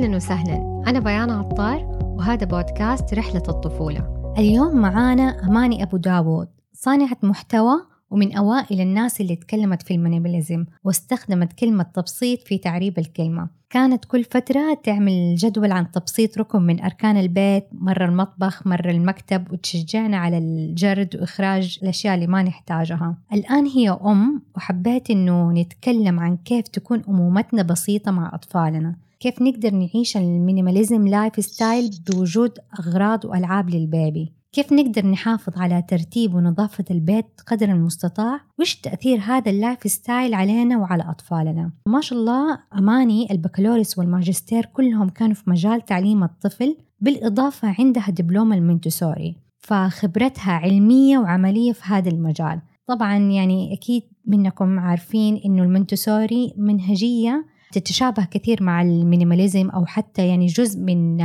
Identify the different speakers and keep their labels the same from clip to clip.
Speaker 1: أهلا وسهلا. أنا بيان عطار وهذا بودكاست رحلة الطفولة. اليوم معانا أماني أبو داوود صانعة محتوى ومن أوائل الناس اللي تكلمت في ال minimalism واستخدمت كلمة تبسيط في تعريب الكلمة. كانت كل فترة تعمل جدول عن تبسيط ركن من أركان البيت مرة المطبخ مرة المكتب وتشجعنا على الجرد وإخراج الأشياء اللي ما نحتاجها. الآن هي أم وحبيت إنه نتكلم عن كيف تكون أمومتنا بسيطة مع أطفالنا. كيف نقدر نعيش ال minimalism lifestyle بوجود أغراض وألعاب لل baby؟ كيف نقدر نحافظ على ترتيب ونظافة البيت قدر المستطاع؟ وش تأثير هذا ال lifestyle علينا وعلى أطفالنا؟ ما شاء الله أماني البكالوريوس والماجستير كلهم كانوا في مجال تعليم الطفل بالإضافة عندها دبلوم المنتسوري فخبرتها علمية وعملية في هذا المجال. طبعا يعني أكيد منكم عارفين إنه المنتسوري منهجية تتشابه كثير مع ال minimalism أو حتى يعني جزء من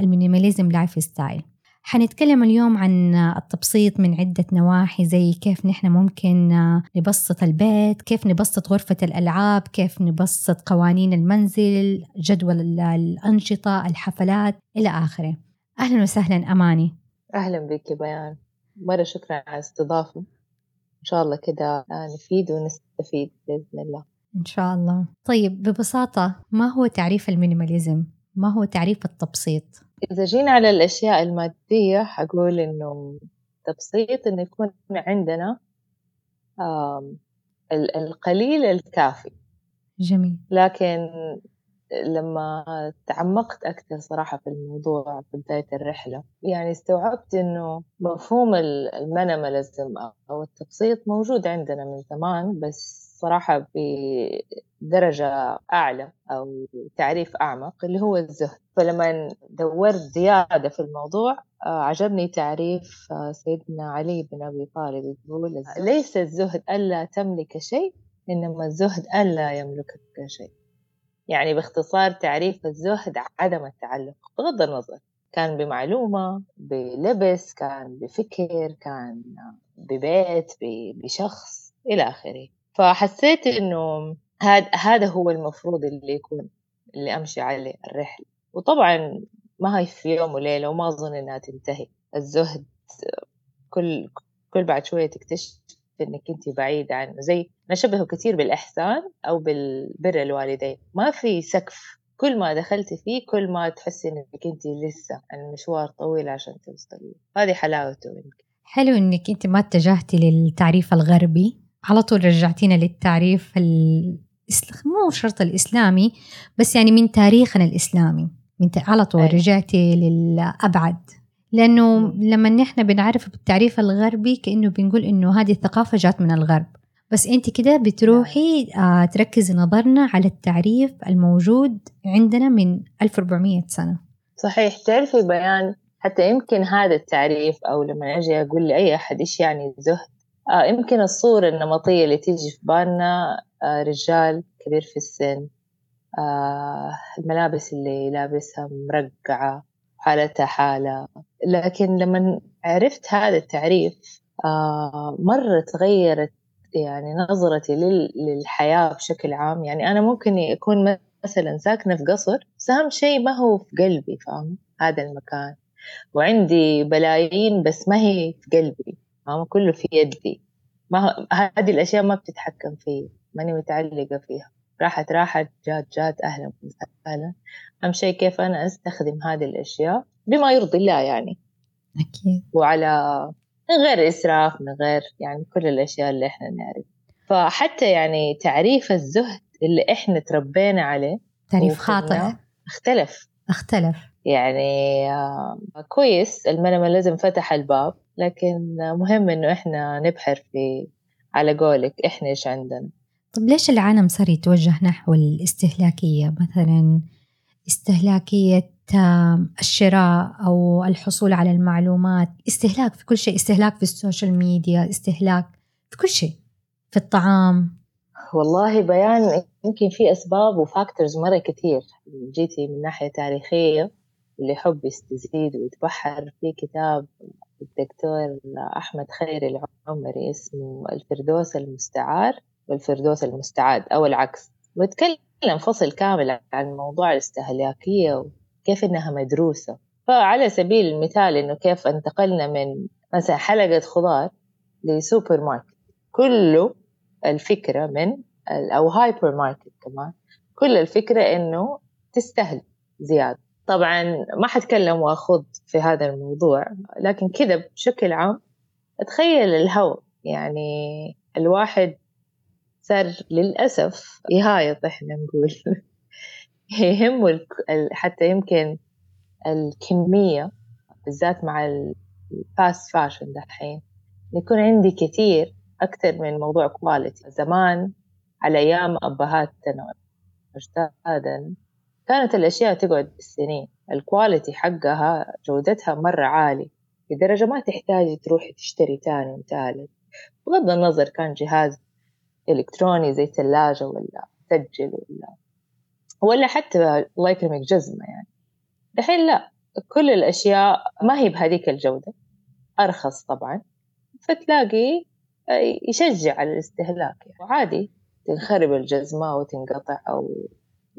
Speaker 1: ال minimalism lifestyle حنتكلم اليوم عن التبسيط من عدة نواحي زي كيف نحن ممكن نبسط البيت كيف نبسط غرفة الألعاب كيف نبسط قوانين المنزل جدول الأنشطة الحفلات إلى آخره. أهلا وسهلا أماني.
Speaker 2: أهلا بك بيان. مرة شكرا على الاستضافة. إن شاء الله كده نفيد ونستفيد بإذن الله.
Speaker 1: إن شاء الله طيب ببساطة ما هو تعريف المينيماليزم؟ ما هو تعريف التبسيط؟
Speaker 2: إذا جينا على الأشياء المادية حقول إنه تبسيط إنه يكون عندنا القليل الكافي
Speaker 1: جميل
Speaker 2: لكن لما تعمقت أكثر صراحة في الموضوع في بداية الرحلة يعني استوعبت إنه مفهوم المينيماليزم أو التبسيط موجود عندنا من زمان بس صراحة بدرجة أعلى أو تعريف أعمق اللي هو الزهد. فلما دورت زيادة في الموضوع آه، عجبني تعريف آه، سيدنا علي بن أبي طالب يقول ليس الزهد ألا تملك شيء إنما الزهد ألا يملكك شيء. يعني باختصار تعريف الزهد عدم التعلق بغض النظر كان بمعلومة بلبس كان بفكر كان ببيت بشخص إلى آخره. فحسيت إنه هذا هذا هو المفروض اللي يكون اللي أمشي عليه الرحلة. وطبعا ما هي في يوم وليلة وما أظن إنها تنتهي. الزهد كل كل بعد شوية تكتشف إنك أنت بعيدة عنه. زي نشبهه كثير بالإحسان أو بالبر الوالدين. ما في سقف. كل ما دخلتي فيه كل ما تحسي إنك أنت لسه المشوار طويل عشان توصلي. هذه حلاوته منك.
Speaker 1: حلو إنك أنت ما اتجهتي للتعريف الغربي. على طول رجعتينا للتعريف مو شرط الإسلامي بس يعني من تاريخنا الإسلامي. من على طول أيه. رجعتي للأبعد. لأنه لما نحن بنعرف بالتعريف الغربي كأنه بنقول إنه هذه الثقافة جات من الغرب. بس أنت كده بتروحي آه تركزي نظرنا على التعريف الموجود عندنا من 1400 سنة.
Speaker 2: صحيح تعرفي بيان حتى يمكن هذا التعريف أو لما أجي أقول لأي أحد إيش يعني زهد؟ يمكن الصورة النمطية اللي تيجي في بالنا آه رجال كبير في السن آه الملابس اللي لابسها مرقعة حالتها حالة. لكن لما عرفت هذا التعريف آه مرة تغيرت يعني نظرتي للحياة بشكل عام. يعني أنا ممكن يكون مثلا ساكنة في قصر بس أهم شيء ما هو في قلبي فاهم؟ هذا المكان. وعندي بلايين بس ما هي في قلبي. فاهم كله في يدي. ما هذه الأشياء ما بتتحكم في ماني متعلقة فيها. راحت راحت جات جات أهلا وسهلا أهم شيء كيف أنا أستخدم هذه الأشياء؟ بما يرضي الله يعني.
Speaker 1: أكيد.
Speaker 2: وعلى من غير إسراف من غير يعني كل الأشياء اللي إحنا نعرف. فحتى يعني تعريف الزهد اللي إحنا تربينا عليه
Speaker 1: تعريف خاطئ.
Speaker 2: اختلف.
Speaker 1: اختلف.
Speaker 2: يعني آه كويس ال minimalism فتح الباب. لكن مهم إنه إحنا نبحر في على قولك إحنا إيش عندنا.
Speaker 1: طب ليش العالم صار يتوجه نحو الاستهلاكية؟ مثلا استهلاكية الشراء أو الحصول على المعلومات استهلاك في كل شيء استهلاك في ال social media استهلاك في كل شيء في الطعام.
Speaker 2: والله بيان يمكن في أسباب وفاكتورز مرة كثير جيتي من ناحية تاريخية اللي يحب يستزيد ويتبحر في كتاب الدكتور أحمد خيري العمري اسمه الفردوس المستعار والفردوس المستعاد أو العكس. نتكلم فصل كامل عن موضوع الاستهلاكية وكيف إنها مدروسة. فعلى سبيل المثال إنه كيف انتقلنا من مثلا حلقة خضار لسوبر ماركت كله الفكرة من أو هايبر ماركت كمان كل الفكرة إنه تستهلك زيادة. طبعا ما حتكلم وأخوض في هذا الموضوع لكن كذا بشكل عام تخيل الهوى. يعني الواحد صار للأسف يهايط إحنا نقول. يهمه حتى يمكن الكمية بالذات مع ال fast fashion دحين يكون عندي كثير أكثر من موضوع quality زمان على أيام أبهاتنا أجدادنا كانت الأشياء تقعد بالسنين. ال quality حقها جودتها مرة عالي لدرجة ما تحتاجي تروحي تشتري تاني وتالت. بغض النظر كان جهاز إلكتروني زي ثلاجة ولا مسجل ولا ولا حتى الله يكرمك جزمة يعني. الحين لا كل الأشياء ما هي بهذيك الجودة. أرخص طبعا. فتلاقي يشجع على الاستهلاك يعني. وعادي تنخرب الجزمة أو تنقطع أو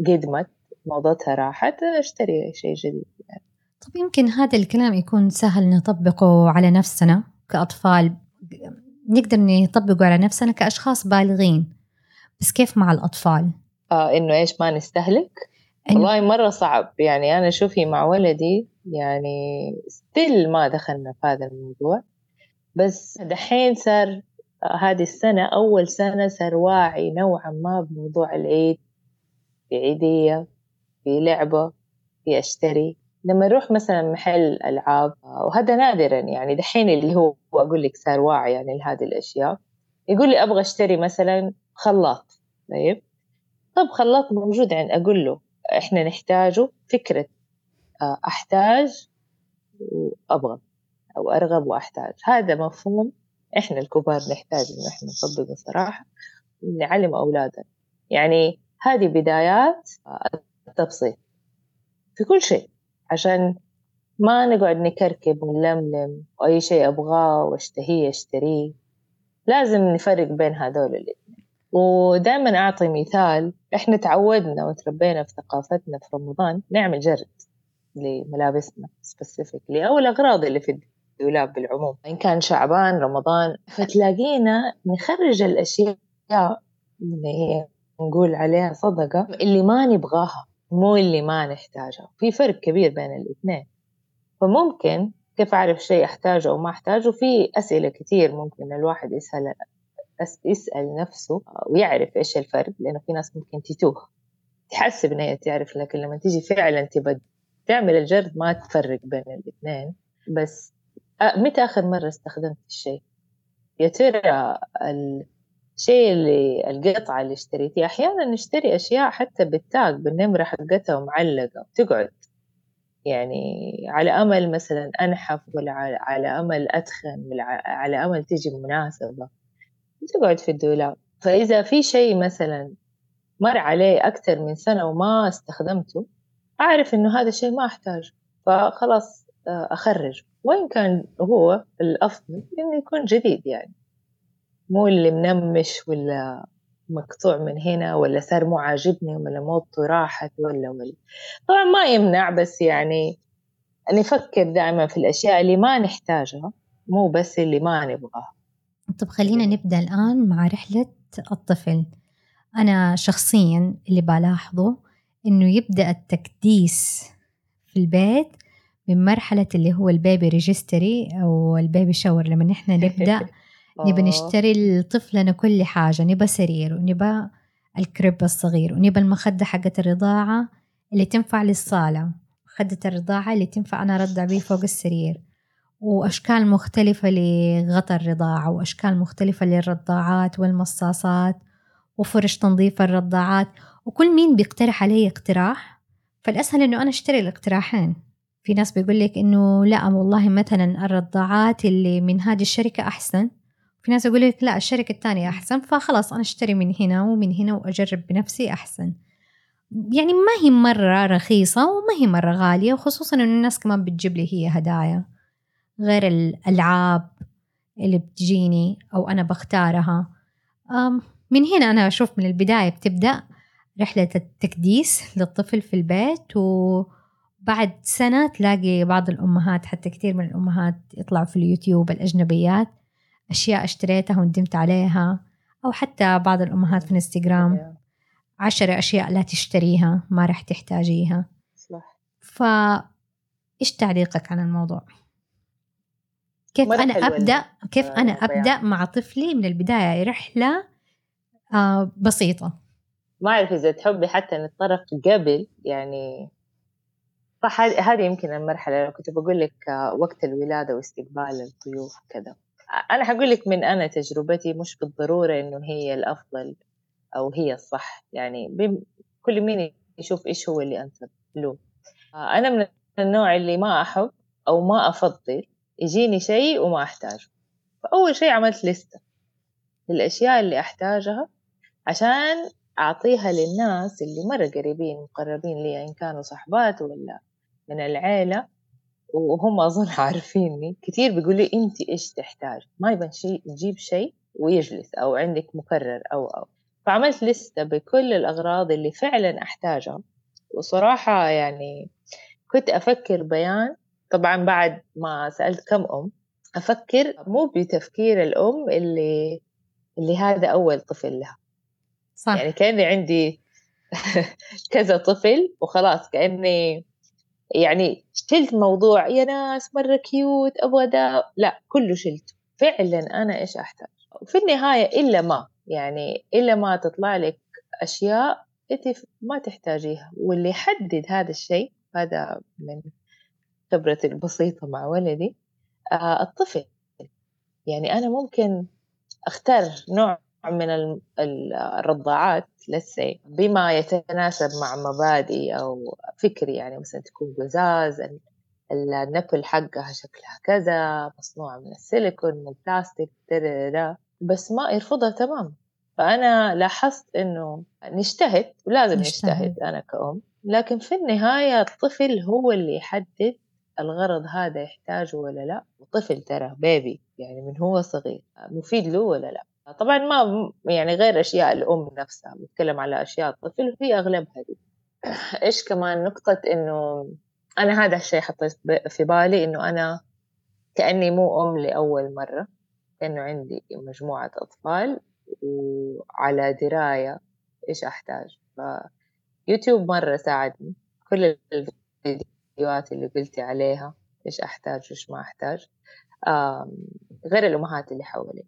Speaker 2: قدمت. موضتها راحت اشتري شيء جديد يعني.
Speaker 1: طب يمكن هذا الكلام يكون سهل نطبقه على نفسنا كأطفال نقدر نطبقه على نفسنا كأشخاص بالغين بس كيف مع الأطفال؟
Speaker 2: آه إنه إيش ما نستهلك؟ أيوة. والله مرة صعب يعني أنا شوفي مع ولدي يعني ستيل ما دخلنا في هذا الموضوع بس دحين صار هذه السنة أول سنة صار واعي نوعا ما بموضوع العيد في عيدية في لعبة في أشتري. لما نروح مثلا محل ألعاب وهذا نادرا يعني دحين اللي هو أقول لك صار واعي يعني لهذه الأشياء. يقول لي أبغى أشتري مثلا خلاط طيب؟ طب خلاط موجود عند أقول له إحنا نحتاجه فكرة آه، أحتاج وأبغى أو أرغب وأحتاج. هذا مفهوم إحنا الكبار نحتاج إنه إحنا نطبقه صراحة ونعلم أولادنا يعني هذه بدايات التبسيط. في كل شيء عشان ما نقعد نكركب ونلملم وأي شيء أبغاه وأشتهيه أشتريه لازم نفرق بين هذول الاثنين ودائما أعطي مثال إحنا تعودنا وتربينا في ثقافتنا في رمضان نعمل جرد لملابسنا سبيسيفيكلي أو الأغراض اللي في الدولاب بالعموم. إن كان شعبان رمضان فتلاقينا نخرج الأشياء اللي هي نقول عليها صدقة اللي ما نبغاها. مو اللي ما نحتاجها في فرق كبير بين الاثنين. فممكن كيف أعرف شيء أحتاجه أو ما أحتاجه؟ في أسئلة كثير ممكن الواحد يسأل يسأل نفسه ويعرف إيش الفرق لأنه في ناس ممكن تتوه. تحسب إن هي تعرف لكن لما تيجي فعلا تبى تعمل الجرد ما تفرق بين الاثنين. بس متى آخر مرة استخدمت الشيء؟ يا ترى الشيء اللي القطعة اللي اشتريتيها. أحيانا نشتري أشياء حتى بالتاج بالنمرة حقتها ومعلقة تقعد يعني على أمل مثلا أنحف ولا على أمل أتخن ولا على أمل تيجي مناسبة تقعد في الدولاب. فإذا في شيء مثلا مر عليه أكثر من سنة وما استخدمته أعرف إنه هذا الشيء ما أحتاجه فخلاص آه، أخرج. وإن كان هو الأفضل إنه يكون جديد يعني. مو اللي منمش ولا مقطوع من هنا ولا صار مو عاجبني ولا موضته راحت ولا ولا. طبعا ما يمنع بس يعني نفكر دائما في الأشياء اللي ما نحتاجها مو بس اللي ما نبغاها.
Speaker 1: طب خلينا نبدأ الآن مع رحلة الطفل. أنا شخصيا اللي بلاحظه إنه يبدأ التكديس في البيت من مرحلة اللي هو ال baby registry أو ال baby shower لما نحن نبدأ نبى نشتري لطفلنا كل حاجة نبى سرير ونبى الكريب الصغير ونبى المخدة حقت الرضاعة اللي تنفع للصالة مخدة الرضاعة اللي تنفع أنا أرضع بيه فوق السرير وأشكال مختلفة لغطى الرضاعة وأشكال مختلفة للرضاعات والمصاصات وفرش تنظيف الرضاعات وكل مين بيقترح علي اقتراح؟ فالأسهل إنه أنا أشتري الاقتراحين. في ناس بيقول لك إنه لا والله مثلا الرضاعات اللي من هذه الشركة أحسن. في ناس يقول لك لا الشركة الثانية أحسن فخلاص أنا أشتري من هنا ومن هنا وأجرب بنفسي أحسن. يعني ما هي مرة رخيصة وما هي مرة غالية وخصوصا إنه الناس كمان بتجيب لي هي هدايا. غير الألعاب اللي بتجيني أو أنا بختارها. من هنا أنا أشوف من البداية بتبدأ رحلة التكديس للطفل في البيت وبعد سنة تلاقي بعض الأمهات حتى كثير من الأمهات يطلعوا في اليوتيوب الأجنبيات. أشياء اشتريتها وندمت عليها أو حتى بعض الأمهات في الإنستغرام. عشر أشياء لا تشتريها ما راح تحتاجيها.
Speaker 2: صح.
Speaker 1: ف إيش تعليقك عن الموضوع؟ كيف أنا أبدأ؟ كيف أنا أبدأ مع طفلي من البداية رحلة آه بسيطة.
Speaker 2: ما أعرف إذا تحبي حتى نتطرق قبل يعني صح هذه يمكن المرحلة كنت بقول لك آه، وقت الولادة واستقبال الضيوف كذا أنا حقول لك من أنا تجربتي مش بالضرورة إنه هي الأفضل أو هي الصح. يعني كل مين يشوف إيش هو اللي أنسب له. آه، أنا من النوع اللي ما أحب أو ما أفضل يجيني شيء وما أحتاجه. فأول شيء عملت لستة. للأشياء اللي أحتاجها عشان أعطيها للناس اللي مرة قريبين مقربين لي إن كانوا صحبات ولا من العيلة. وهم أظن عارفيني. كثير بيقولوا لي أنت إيش تحتاج؟ ما يبان شيء تجيب شيء ويجلس أو عندك مكرر أو أو. فعملت لستة بكل الأغراض اللي فعلا أحتاجها. وصراحة يعني كنت أفكر بيان. طبعا بعد ما سألت كم أم أفكر مو بتفكير الأم اللي اللي هذا أول طفل لها. صح. يعني كأني عندي كذا طفل وخلاص كأني يعني شلت موضوع يا ناس مرة كيوت أبغى دا لا كله شلت. فعلا أنا إيش أحتاج؟ في النهاية إلا ما يعني إلا ما تطلع لك أشياء أنت ما تحتاجيها. واللي يحدد هذا الشيء هذا من خبرتي البسيطة مع ولدي آه الطفل. يعني أنا ممكن أختار نوع من الرضاعات لسي بما يتناسب مع مبادئي أو فكري يعني مثلا تكون قزاز النبل حقها شكلها كذا مصنوعة من السيليكون من البلاستيك بس ما يرفضها تمام. فأنا لاحظت إنه نجتهد ولازم نجتهد, نجتهد أنا كأم لكن في النهاية الطفل هو اللي يحدد الغرض هذا يحتاجه ولا لا الطفل ترى بيبي يعني من هو صغير مفيد له ولا لا. طبعا ما يعني غير أشياء الأم نفسها بتكلم على أشياء الطفل وهي أغلبها دي إيش كمان نقطة إنه أنا هذا الشيء حطيت في بالي إنه أنا كأني مو أم لأول مرة إنه عندي مجموعة أطفال وعلى دراية إيش أحتاج. فيوتيوب مرة ساعدني كل الفيديوهات اللي قلتي عليها إيش أحتاج وإيش ما أحتاج. غير الأمهات اللي حولي.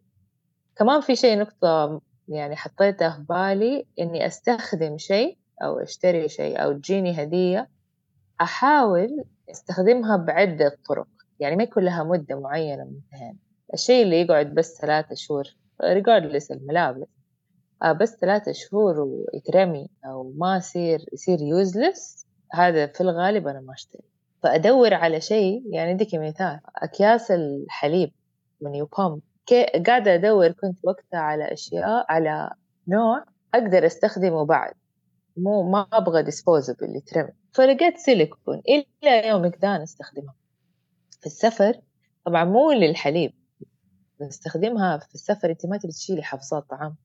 Speaker 2: كمان في شيء نقطة يعني حطيتها في بالي إني أستخدم شيء أو أشتري شيء أو تجيني هدية أحاول أستخدمها بعدة طرق. يعني ما يكون لها مدة معينة منتهين الشيء اللي يقعد بس ثلاثة شهور regardless الملابس آه، بس ثلاثة شهور ويترمي أو ما يصير يصير يوزلس هذا في الغالب أنا ما أشتري. فأدور على شيء يعني أديك مثال أكياس الحليب من يوبام قاعدة أدور كنت وقتها على أشياء على نوع أقدر أستخدمه بعد. مو ما أبغى ديسبوزبل يترمي فلقيت سيليكون إلى يومك ده نستخدمها في السفر طبعا مو للحليب. نستخدمها في السفر. أنت ما تبي تشيلي حفظات طعام.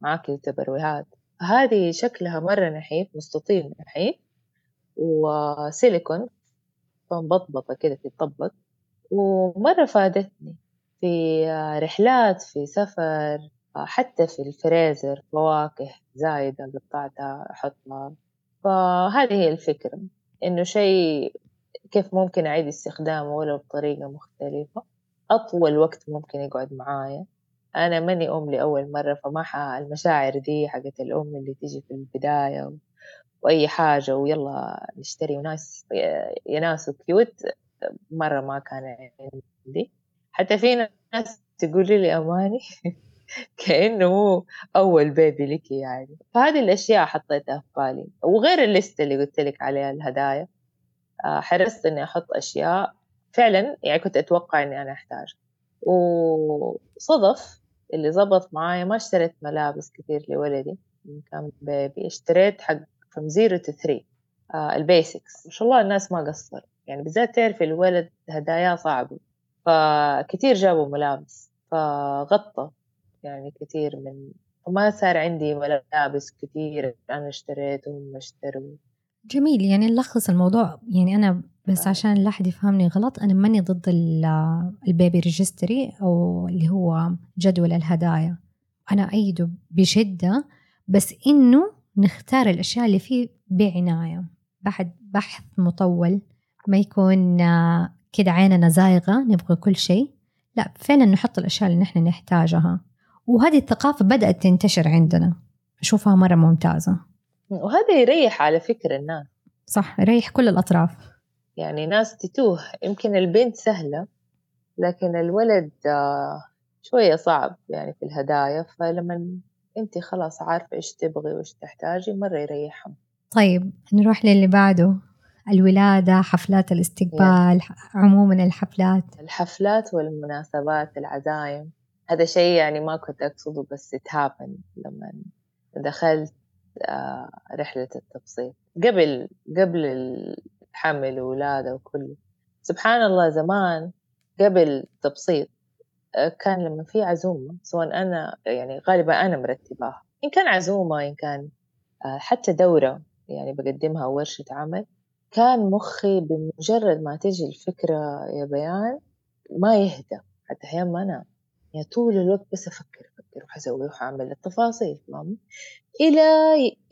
Speaker 2: معاكي تبرويهات هذه شكلها مرة نحيف مستطيل نحيف. وسيليكون فمبطبطة كده تتطبق ومرة فادتني. في رحلات في سفر حتى في الفريزر فواكه زايدة قطعتها أحطها فهذه هي الفكرة إنه شيء كيف ممكن أعيد استخدامه ولو بطريقة مختلفة. أطول وقت ممكن يقعد معايا. أنا ماني أم لأول مرة فما المشاعر دي حقت الأم اللي تيجي في البداية وأي حاجة ويلا نشتري وناس يا ناس cute مرة ما كان عندي. حتى في ناس تقولي لي أماني كأنه هو أول baby لك يعني. فهذه الأشياء حطيتها في بالي. وغير ال list اللي قلت لك عليها الهدايا. آه، حرصت إني أحط أشياء. فعلا يعني كنت أتوقع إني أنا أحتاج وصدف اللي زبط معايا ما اشتريت ملابس كثير لولدي. كان baby اشتريت حق from zero to three. آه ال basics ما شاء الله الناس ما قصر يعني بالذات تعرفي الولد هداياه صعبة. فكتير جابوا ملابس فغطى يعني كثير من وما صار عندي ملابس كثير أنا اشتريت وهم اشتروا.
Speaker 1: جميل يعني نلخص الموضوع. يعني أنا بس
Speaker 2: آه.
Speaker 1: عشان لا أحد يفهمني غلط أنا ماني ضد ال- ال baby registry أو اللي هو جدول الهدايا. أنا أيده بشدة بس إنه نختار الأشياء اللي فيه بعناية. بعد بحث مطول ما يكون كده عيننا زايغة نبغى كل شيء. لا فعلا نحط الأشياء اللي نحن نحتاجها. وهذه الثقافة بدأت تنتشر عندنا. أشوفها مرة ممتازة.
Speaker 2: وهذا يريح على فكرة الناس.
Speaker 1: صح يريح كل الأطراف.
Speaker 2: يعني ناس تتوه. يمكن البنت سهلة لكن الولد آه، شوية صعب يعني في الهدايا. فلما أنت خلاص عارفة إيش تبغي وإيش تحتاجي مرة يريحهم.
Speaker 1: طيب نروح للي بعده. الولادة حفلات الاستقبال عموما الحفلات.
Speaker 2: الحفلات والمناسبات العزايم. هذا شيء يعني ما كنت أقصده بس it happened لما دخلت آه، رحلة التبسيط. قبل قبل الحمل والولادة وكله سبحان الله زمان قبل التبسيط آه، كان لما في عزومة سواء أنا يعني غالبا أنا مرتباها. إن كان عزومة إن كان آه، حتى دورة يعني بقدمها ورشة عمل. كان مخي بمجرد ما تجي الفكرة يا بيان ما يهدى حتى أحيانا ما أنام. يعني طول الوقت بس أفكر أفكر وحسوي وحعمل التفاصيل فاهم إلى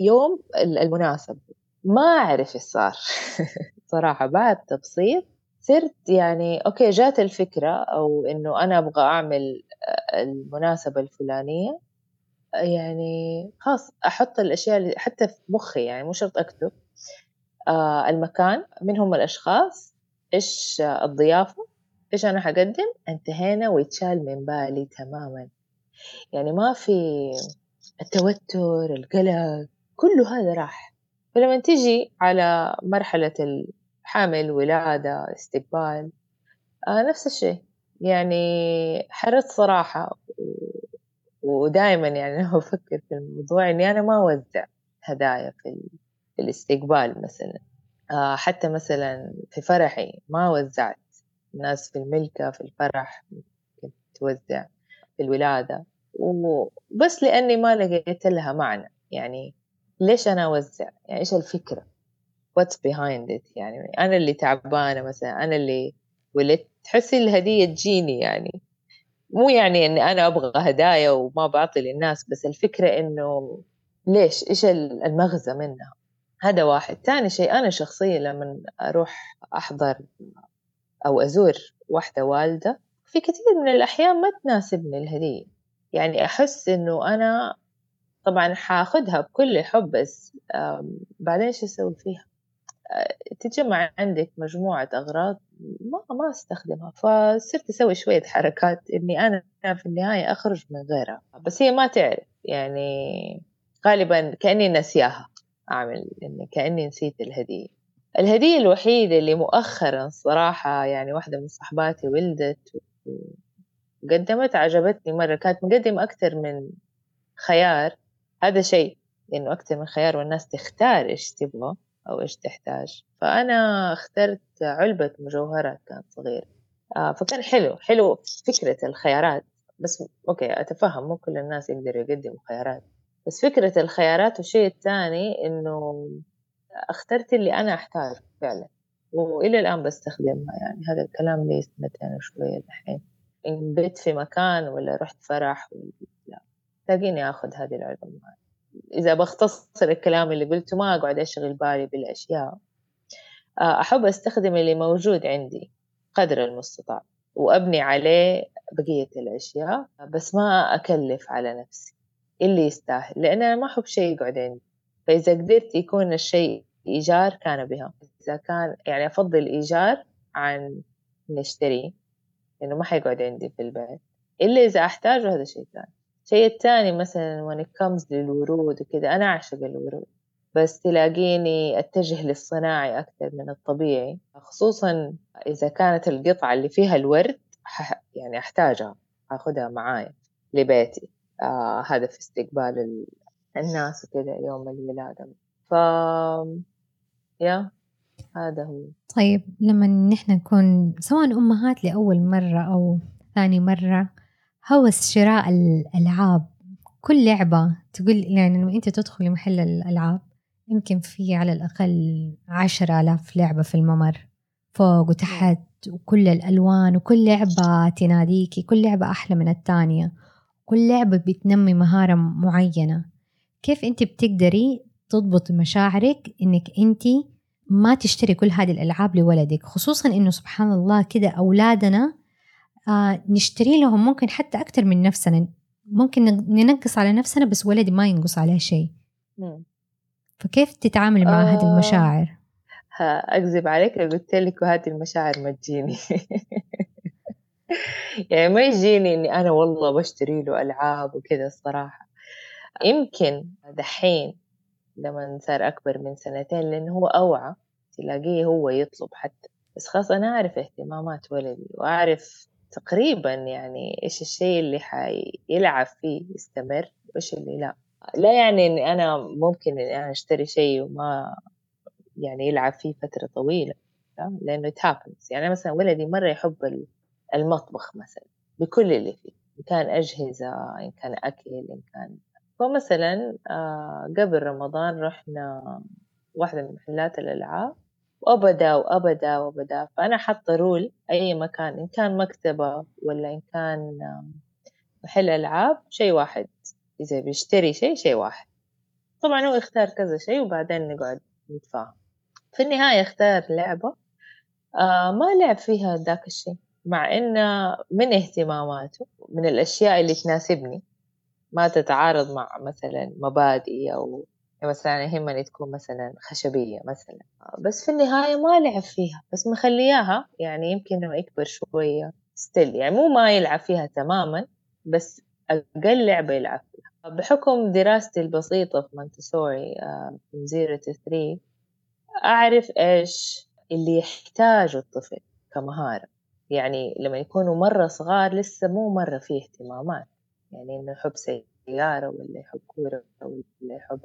Speaker 2: يوم المناسب ما أعرف إيش صار. صراحة بعد تبسيط صرت يعني أوكي جات الفكرة أو إنه أنا أبغى أعمل المناسبة الفلانية. يعني خلاص أحط الأشياء اللي حتى في مخي يعني مو شرط أكتب. آه المكان من هم الأشخاص إيش الضيافة إيش أنا حقدم انتهينا ويتشال من بالي تماما. يعني ما في التوتر القلق كله هذا راح. فلما تجي على مرحلة الحمل ولادة استقبال آه نفس الشيء. يعني حرصت صراحة ودائما يعني أفكر في الموضوع إني أنا ما أوزع هدايا في الاستقبال مثلا. آه حتى مثلا في فرحي ما وزعت الناس في الملكة في الفرح توزع في الولادة. وبس لأني ما لقيت لها معنى. يعني ليش أنا أوزع؟ يعني إيش الفكرة؟ What's behind it يعني أنا اللي تعبانة مثلا أنا اللي ولدت. تحسي الهدية تجيني يعني. مو يعني إني أنا أبغى هدايا وما بعطي للناس بس الفكرة إنه ليش؟ إيش المغزى منها؟ هذا واحد. ثاني شيء أنا شخصيا لما أروح أحضر أو أزور واحدة والدة في كثير من الأحيان ما تناسبني الهدية. يعني أحس إنه أنا طبعا حاخدها بكل حب بس بعدين شو أسوي فيها؟ تجمع عندك مجموعة أغراض ما ما أستخدمها فصرت أسوي شوية حركات إني أنا في النهاية أخرج من غيرها. بس هي ما تعرف يعني غالبا كأني نسياها. أعمل إني كأني نسيت الهدية. الهدية الوحيدة اللي مؤخرا صراحة يعني واحدة من صحباتي ولدت وقدمت عجبتني مرة كانت مقدمة أكثر من خيار. هذا شيء إنه أكثر من خيار والناس تختار إيش تبغى أو إيش تحتاج. فأنا اخترت علبة مجوهرات كانت صغيرة. آه فكان حلو حلو فكرة الخيارات. بس أوكي أتفهم مو كل الناس يقدروا يقدموا خيارات. بس فكرة الخيارات والشيء الثاني إنه أخترت اللي أنا أحتاجه فعلا وإلى الآن بستخدمها يعني. هذا الكلام لي سنتين وشوية الحين إن بيت في مكان ولا رحت فرح ولا لا. تلاقيني آخذ هذه العلبة معي إذا بختصر الكلام اللي قلته ما أقعد أشغل بالي بالأشياء. آه، أحب أستخدم اللي موجود عندي قدر المستطاع وأبني عليه بقية الأشياء بس ما أكلف على نفسي. اللي يستاهل لأن أنا ما أحب شيء يقعد عندي فإذا قدرت يكون الشيء إيجار كان بها. إذا كان يعني أفضل إيجار عن نشتريه لأنه ما حيقعد عندي في البيت. إلا إذا أحتاجه هذا شيء ثاني. الشيء الثاني مثلا when it comes للورود وكذا أنا أعشق الورود. بس تلاقيني أتجه للصناعي أكثر من الطبيعي. خصوصا إذا كانت القطعة اللي فيها الورد يعني أحتاجها أخذها معايا لبيتي. آه هذا في استقبال الناس وكذا يوم الولادة ف يا هذا هو.
Speaker 1: طيب لما نحن نكون سواء أمهات لأول مرة أو ثاني مرة هوس شراء الألعاب كل لعبة تقول يعني لما أنت تدخلي محل الألعاب يمكن في على الأقل عشرة آلاف لعبة في الممر فوق وتحت وكل الألوان وكل لعبة تناديكي كل لعبة أحلى من الثانية. كل لعبة بتنمي مهارة معينة. كيف أنت بتقدري تضبط مشاعرك إنك أنت ما تشتري كل هذه الألعاب لولدك؟ خصوصا إنه سبحان الله كده أولادنا آه نشتري لهم ممكن حتى أكثر من نفسنا. ممكن ننقص على نفسنا بس ولدي ما ينقص عليه شيء. فكيف تتعاملي مع آه. هذه المشاعر؟
Speaker 2: أكذب عليك لو قلت لك وهذه المشاعر ما تجيني. يعني ما يجيني إني أنا والله بشتري له ألعاب وكذا الصراحة. يمكن دحين لما صار أكبر من سنتين لأنه هو أوعى تلاقيه هو يطلب حتى. بس خلاص أنا أعرف اهتمامات ولدي وأعرف تقريبا يعني إيش الشيء اللي حيلعب فيه يستمر وإيش اللي لا. لا يعني إني أنا ممكن إني أنا أشتري شيء وما يعني يلعب فيه فترة طويلة لأنه it happens. يعني مثلا ولدي مرة يحب المطبخ مثلا بكل اللي فيه إن كان أجهزة إن كان أكل إن كان. فمثلا آه، قبل رمضان رحنا واحدة من محلات الألعاب وأبدا وأبدا وأبدا. فأنا حاطة رول أي مكان إن كان مكتبة ولا إن كان محل ألعاب شيء واحد. إذا بيشتري شيء شيء واحد. طبعا هو يختار كذا شيء وبعدين نقعد نتفاهم. في النهاية اختار لعبة آه ما لعب فيها ذاك الشيء. مع إنه من اهتماماته من الأشياء اللي تناسبني. ما تتعارض مع مثلا مبادئي أو مثلا يهمني تكون مثلا خشبية مثلا. بس في النهاية ما لعب فيها بس مخلياها يعني يمكن لما يكبر شوية ستيل يعني مو ما يلعب فيها تماما بس أقل لعبة يلعب فيها. بحكم دراستي البسيطة في مونتسوري آه، من zero to three أعرف إيش اللي يحتاجه الطفل كمهارة. يعني لما يكونوا مرة صغار لسه مو مرة فيه اهتمامات يعني إنه يحب سيارة ولا يحب كورة ولا يحب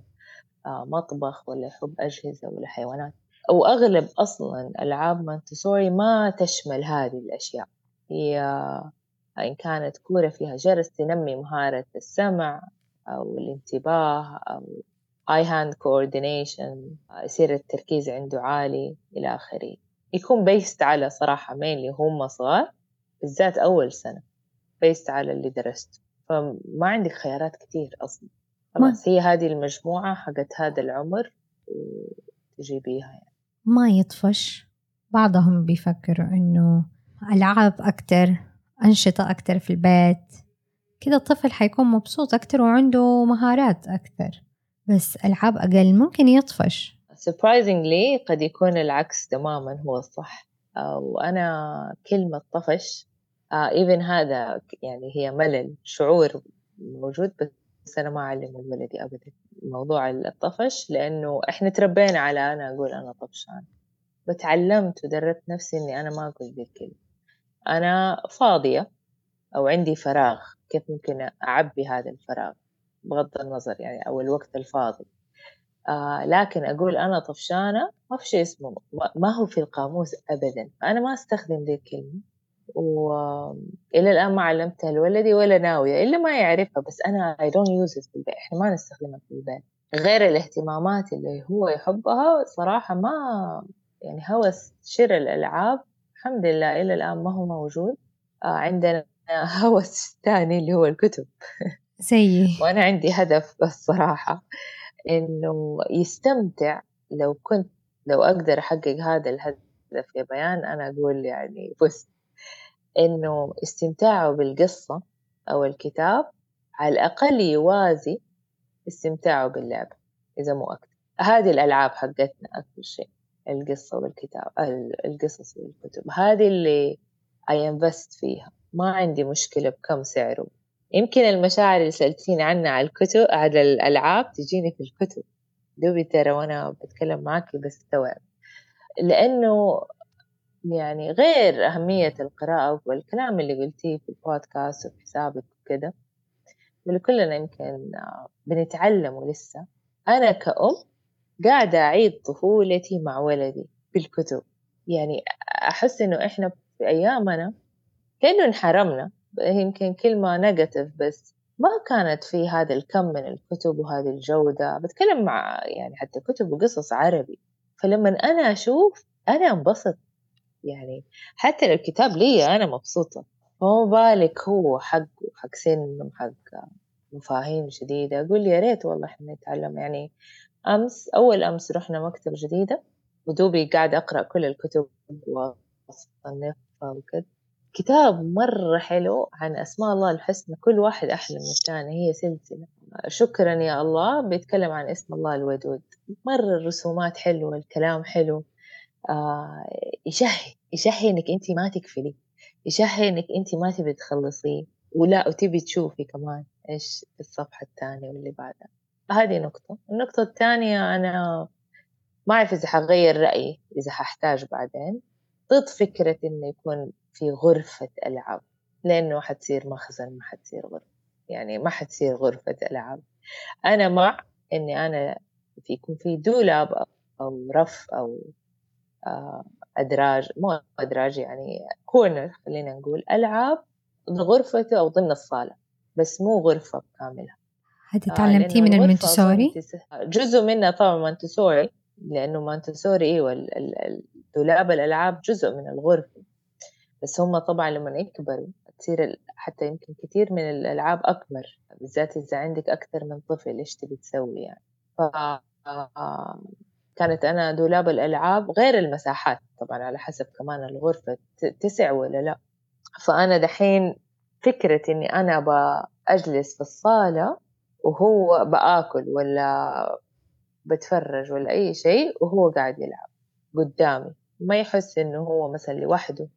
Speaker 2: آه، مطبخ ولا يحب أجهزة ولا حيوانات. أو أغلب أصلا ألعاب مانتسوري ما تشمل هذه الأشياء. هي إن كانت كورة فيها جرس تنمي مهارة السمع أو الانتباه أو eye hand coordination يصير التركيز عنده عالي إلى آخره. يكون based على صراحة مين اللي هم صغار بالذات أول سنة based على اللي درسته فما عندك خيارات كتير أصلا. خلاص هي هذه المجموعة حقت هذا العمر وتجيبيها يعني.
Speaker 1: ما يطفش. بعضهم بيفكروا إنه ألعاب أكتر أنشطة أكتر في البيت. كده الطفل حيكون مبسوط أكتر وعنده مهارات أكتر. بس ألعاب أقل ممكن يطفش.
Speaker 2: Surprisingly قد يكون العكس تماما هو الصح. وأنا كلمة طفش ايفن uh, هذا يعني هي ملل شعور موجود بس أنا ما أعلم ولدي ابدا. موضوع الطفش لأنه إحنا تربينا على أنا أقول أنا طفشان. وتعلمت ودربت نفسي إني أنا ما أقول ذي الكلمة. أنا فاضية أو عندي فراغ كيف ممكن أعبي هذا الفراغ؟ بغض النظر يعني أو الوقت الفاضي. آه لكن أقول أنا طفشانة ما في شيء اسمه ما هو في القاموس ابدا. أنا ما أستخدم ذي الكلمة وإلى الآن ما علمتها لولدي ولا ناوية إلا ما يعرفها بس أنا I don't use it في البيت إحنا ما نستخدمها في البيت. غير الاهتمامات اللي هو يحبها صراحة ما يعني هوس شراء الألعاب الحمد لله إلى الآن ما هو موجود. آه عندنا هوس ثاني اللي هو الكتب.
Speaker 1: زي
Speaker 2: وأنا عندي هدف الصراحة إنه يستمتع لو كنت لو أقدر أحقق هذا الهدف يا بيان أنا أقول يعني فزت إنه استمتاعه بالقصة أو الكتاب على الأقل يوازي استمتاعه باللعبة إذا مو أكثر. هذه الألعاب حقتنا أكثر شيء القصة والكتاب القصص والكتب. هذه اللي I invest فيها. ما عندي مشكلة بكم سعره يمكن المشاعر اللي سألتيني عنها على الكتب على الألعاب تجيني في الكتب. دوبي ترى وأنا بتكلم معاكي بستوعب لأنه يعني غير أهمية القراءة والكلام اللي قلتيه في البودكاست وفي حسابك وكده واللي كلنا يمكن بنتعلمه لسه أنا كأم قاعدة أعيد طفولتي مع ولدي بالكتب يعني أحس إنه إحنا في أيامنا كأنه انحرمنا. يمكن كلمة نيجاتيف بس ما كانت في هذا الكم من الكتب وهذه الجودة. بتكلم مع يعني حتى كتب وقصص عربي. فلما أنا أشوف أنا انبسط. يعني حتى لو الكتاب لي أنا مبسوطة. فما بالك هو حق حق سن حق مفاهيم جديدة. أقول يا ريت والله إحنا نتعلم. يعني أمس أول أمس رحنا مكتبة جديدة. ودوبي قاعدة أقرأ كل الكتب وأصنفها وكذا. كتاب مرة حلو عن أسماء الله الحسنى كل واحد أحلى من الثاني هي سلسلة. شكرا يا الله بيتكلم عن اسم الله الودود. مرة الرسومات حلوة الكلام حلو. آه يشهي يشهي إنك أنت ما تكفلي. يشهي إنك أنت ما تبي تخلصيه ولا وتبي تشوفي كمان إيش الصفحة الثانية واللي بعدها. هذه نقطة. النقطة الثانية أنا ما أعرف إذا حغير رأيي إذا ححتاج بعدين. ضد فكرة إنه يكون في غرفة ألعاب. لأنه حتصير مخزن ما حتصير غرفة. يعني ما حتصير غرفة ألعاب. أنا مع إني أنا في يكون في دولاب أو رف أو آه، أدراج مو أدراج يعني كورنر خلينا نقول ألعاب غرفته أو ضمن الصالة. بس مو غرفة كاملة
Speaker 1: هذه آه، تعلمتيه من المنتسوري؟
Speaker 2: جزء منها طبعا مونتسوري لأنه مونتسوري أيوة دولاب الألعاب جزء من الغرفة. بس هم طبعا لما يكبروا تصير حتى يمكن كثير من الألعاب أكبر بالذات إذا عندك أكثر من طفل إيش تبي تسوي يعني. ف كانت أنا دولاب الألعاب غير المساحات طبعا على حسب كمان الغرفة تسع ولا لا. فأنا دحين فكرة إني أنا بأجلس في الصالة وهو بآكل ولا بتفرج ولا أي شيء وهو قاعد يلعب قدامي. ما يحس إنه هو مثلا لوحده.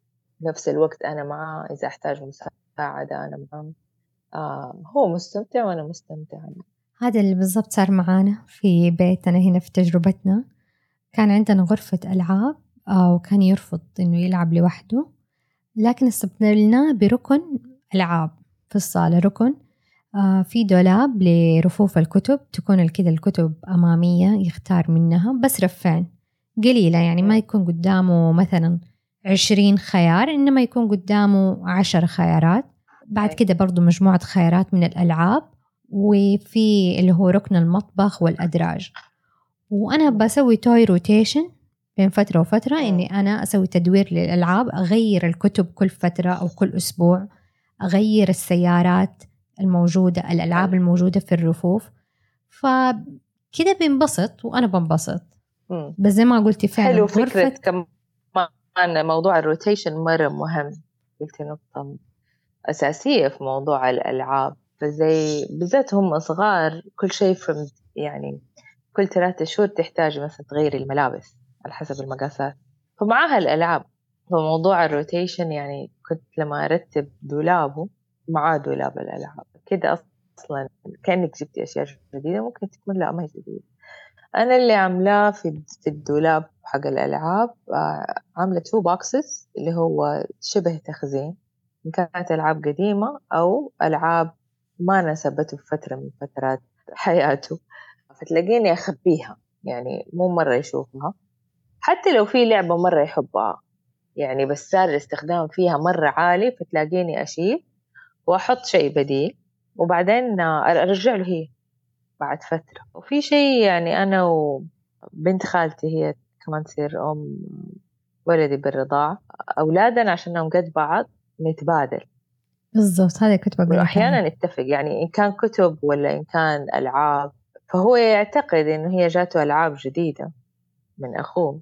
Speaker 2: نفس الوقت أنا معاه إذا أحتاج مساعدة أنا معاه آه هو مستمتع وأنا مستمتعة
Speaker 1: هذا اللي بالضبط صار معانا في بيتنا هنا في تجربتنا. كان عندنا غرفة ألعاب آه وكان يرفض إنه يلعب لوحده لكن استبدلناه بركن ألعاب في الصالة. ركن آه في دولاب لرفوف الكتب تكون كذا الكتب أمامية يختار منها بس رفين قليلة يعني ما يكون قدامه مثلا عشرين خيار إنما يكون قدامه عشر خيارات. بعد كده برضو مجموعة خيارات من الألعاب وفي اللي هو ركن المطبخ والأدراج. وأنا بسوي توي روتيشن بين فترة وفترة إني أنا أسوي تدوير للألعاب أغير الكتب كل فترة أو كل أسبوع أغير السيارات الموجودة الألعاب الموجودة في الرفوف. فكده بنبسط وأنا بنبسط. بس زي ما قلتي فعلا
Speaker 2: حلو فكرة كمان موضوع الروتيشن مرة مهم قلتي نقطة أساسية في موضوع الألعاب. فزي بالذات هم صغار كل شيء يعني كل ثلاثة شهور تحتاج مثلا تغيري الملابس على حسب المقاسات. فمعاها الألعاب فموضوع ال rotation يعني كنت لما أرتب دولابه معاه دولاب الألعاب. كده أصلا كأنك جبتي أشياء جديدة ممكن تكون لا ما هي جديدة. أنا اللي عاملاه في في الدولاب حق الألعاب آه، عاملة two boxes اللي هو شبه تخزين. إن كانت ألعاب قديمة أو ألعاب ما ناسبته في فترة من فترات حياته. فتلاقيني أخبيها يعني مو مرة يشوفها. حتى لو في لعبة مرة يحبها يعني بس صار الاستخدام فيها مرة عالي فتلاقيني أشيل وأحط شيء بديل. وبعدين أرجع له هي. بعد فترة. وفي شيء يعني أنا وبنت خالتي هي كمان تصير أم ولدي بالرضاعة أولادنا عشانهم قد بعض نتبادل.
Speaker 1: بالضبط هذا كنت بقول
Speaker 2: أحيانا نتفق يعني إن كان كتب ولا إن كان ألعاب فهو يعتقد إنه هي جاته ألعاب جديدة من أخوه.